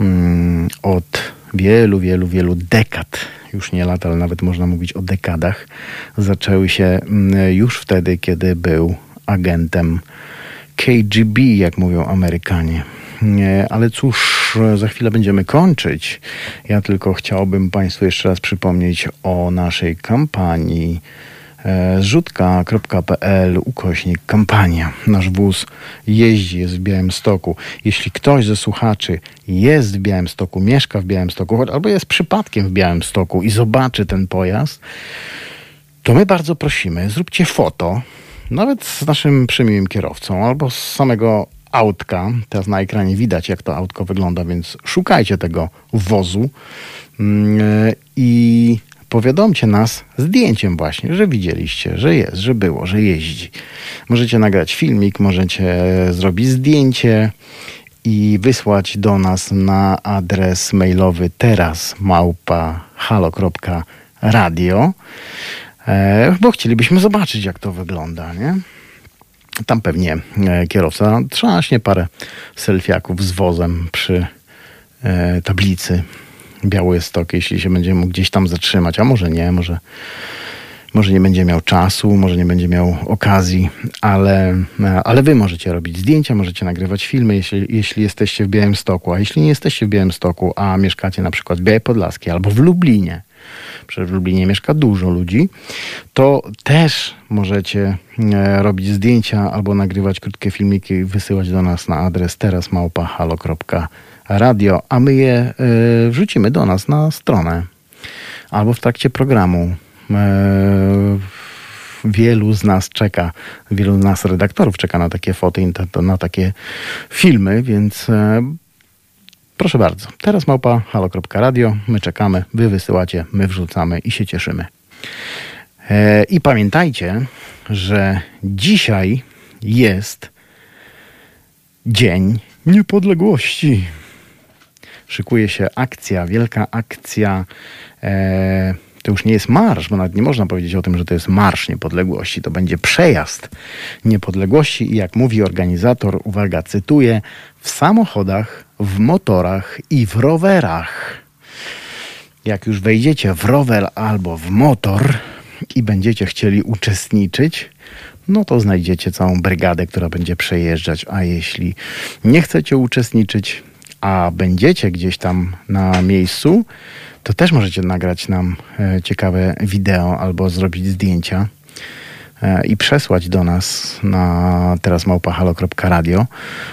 um, od wielu, wielu, wielu dekad, już nie lat, ale nawet można mówić o dekadach, zaczęły się mm, już wtedy, kiedy był agentem KGB, jak mówią Amerykanie. Ale cóż, za chwilę będziemy kończyć. Ja tylko chciałbym Państwu jeszcze raz przypomnieć o naszej kampanii e, zrzutka.pl ukośnik kampania. Nasz wóz jeździ, jest w Białymstoku. Jeśli ktoś ze słuchaczy jest w Białymstoku, mieszka w Białymstoku, albo jest przypadkiem w Białymstoku i zobaczy ten pojazd, to my bardzo prosimy, zróbcie foto nawet z naszym przymiłym kierowcą albo z samego autka. Teraz na ekranie widać, jak to autko wygląda, więc szukajcie tego wozu mm, i powiadomcie nas zdjęciem właśnie, że widzieliście, że jest, że było, że jeździ. Możecie nagrać filmik, możecie zrobić zdjęcie i wysłać do nas na adres mailowy teraz małpa halo.radio. E, bo chcielibyśmy zobaczyć, jak to wygląda, nie? Tam pewnie e, kierowca trzaśnie parę selfiaków z wozem przy e, tablicy Białystok, jeśli się będzie mógł gdzieś tam zatrzymać, a może nie, może, może nie będzie miał czasu, może nie będzie miał okazji, ale, ale wy możecie robić zdjęcia, możecie nagrywać filmy, jeśli, jeśli jesteście w Białymstoku, a jeśli nie jesteście w Białymstoku, a mieszkacie na przykład w Białej Podlaskiej albo w Lublinie, przecież w Lublinie mieszka dużo ludzi, to też możecie e, robić zdjęcia albo nagrywać krótkie filmiki i wysyłać do nas na adres terasmałpa.halo.radio, a my je e, wrzucimy do nas na stronę albo w trakcie programu. E, wielu z nas czeka, wielu z nas redaktorów czeka na takie foty, na, takie filmy, więc proszę bardzo. Teraz małpa halo.radio, my czekamy, wy wysyłacie, my wrzucamy i się cieszymy. E, I pamiętajcie, że dzisiaj jest Dzień Niepodległości. Szykuje się akcja, wielka akcja e, to już nie jest marsz, bo nawet nie można powiedzieć o tym, że to jest marsz niepodległości. To będzie przejazd niepodległości i jak mówi organizator, uwaga, cytuję, w samochodach, w motorach i w rowerach. Jak już wejdziecie w rower albo w motor i będziecie chcieli uczestniczyć, no to znajdziecie całą brygadę, która będzie przejeżdżać. A jeśli nie chcecie uczestniczyć, a będziecie gdzieś tam na miejscu, to też możecie nagrać nam e, ciekawe wideo albo zrobić zdjęcia i przesłać do nas na teraz małpahalo.radio,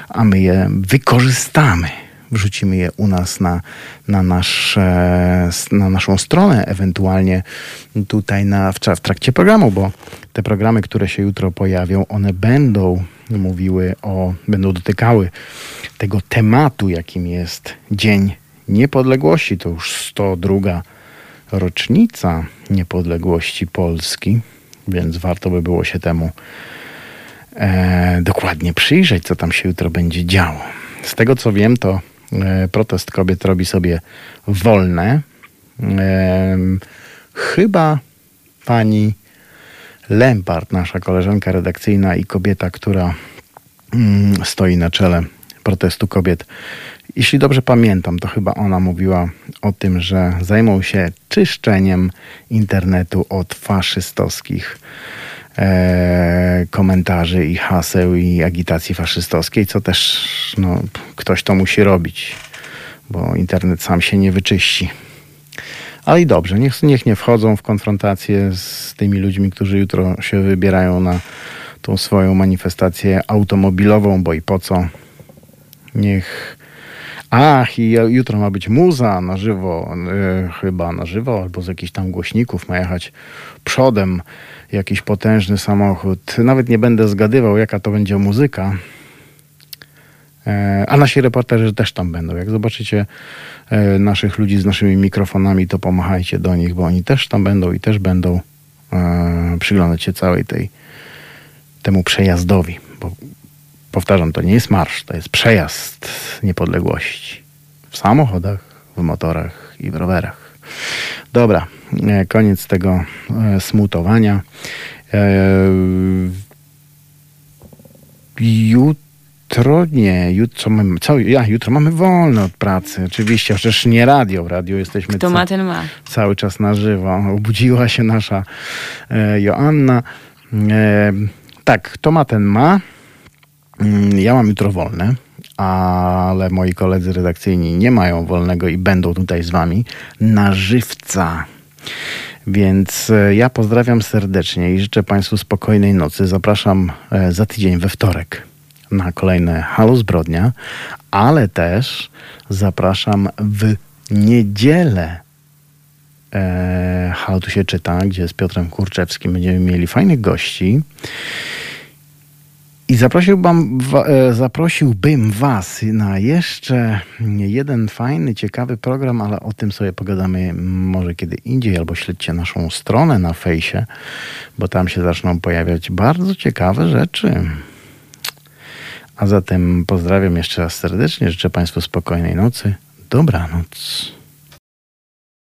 a my je wykorzystamy. Wrzucimy je u nas na, na, nasz, na naszą stronę, ewentualnie tutaj na, w, w trakcie programu, bo te programy, które się jutro pojawią, one będą mówiły o, będą dotykały tego tematu, jakim jest Dzień Niepodległości. To już 102 rocznica niepodległości Polski, więc warto by było się temu e, dokładnie przyjrzeć, co tam się jutro będzie działo. Z tego co wiem, to e, protest kobiet robi sobie wolne. E, chyba pani Lempart, nasza koleżanka redakcyjna i kobieta, która mm, stoi na czele protestu kobiet, jeśli dobrze pamiętam, to chyba ona mówiła o tym, że zajmą się czyszczeniem internetu od faszystowskich e, komentarzy i haseł i agitacji faszystowskiej, co też no, ktoś to musi robić, bo internet sam się nie wyczyści. Ale i dobrze, niech, niech nie wchodzą w konfrontację z tymi ludźmi, którzy jutro się wybierają na tą swoją manifestację automobilową, bo i po co? Niech Ach, i jutro ma być muza na żywo, yy, chyba na żywo, albo z jakichś tam głośników ma jechać przodem jakiś potężny samochód. Nawet nie będę zgadywał, jaka to będzie muzyka. E, a nasi reporterzy też tam będą. Jak zobaczycie e, naszych ludzi z naszymi mikrofonami, to pomachajcie do nich, bo oni też tam będą i też będą przyglądać się całej tej temu przejazdowi. Bo powtarzam, to nie jest marsz, to jest przejazd niepodległości. W samochodach, w motorach i w rowerach. Dobra, e, koniec tego e, smutowania. E, jutro nie, jutro mamy, co, ja, jutro mamy wolne od pracy. Oczywiście, przecież nie radio. W radio jesteśmy Kto ma, ten ma. cały czas na żywo. Obudziła się nasza Joanna. Tak, kto ma, ten ma. Mm, ja mam jutro wolne, ale moi koledzy redakcyjni nie mają wolnego i będą tutaj z wami na żywca. Więc e, ja pozdrawiam serdecznie i życzę Państwu spokojnej nocy. Zapraszam e, za tydzień we wtorek na kolejne Halo Zbrodnia, ale też zapraszam w niedzielę e, Halo tu się czyta, gdzie z Piotrem Kurczewskim będziemy mieli fajnych gości. I zaprosiłbym, e, zaprosiłbym Was na jeszcze jeden fajny, ciekawy program, ale o tym sobie pogadamy może kiedy indziej, albo śledźcie naszą stronę na fejsie, bo tam się zaczną pojawiać bardzo ciekawe rzeczy. A zatem pozdrawiam jeszcze raz serdecznie, życzę Państwu spokojnej nocy. Dobranoc.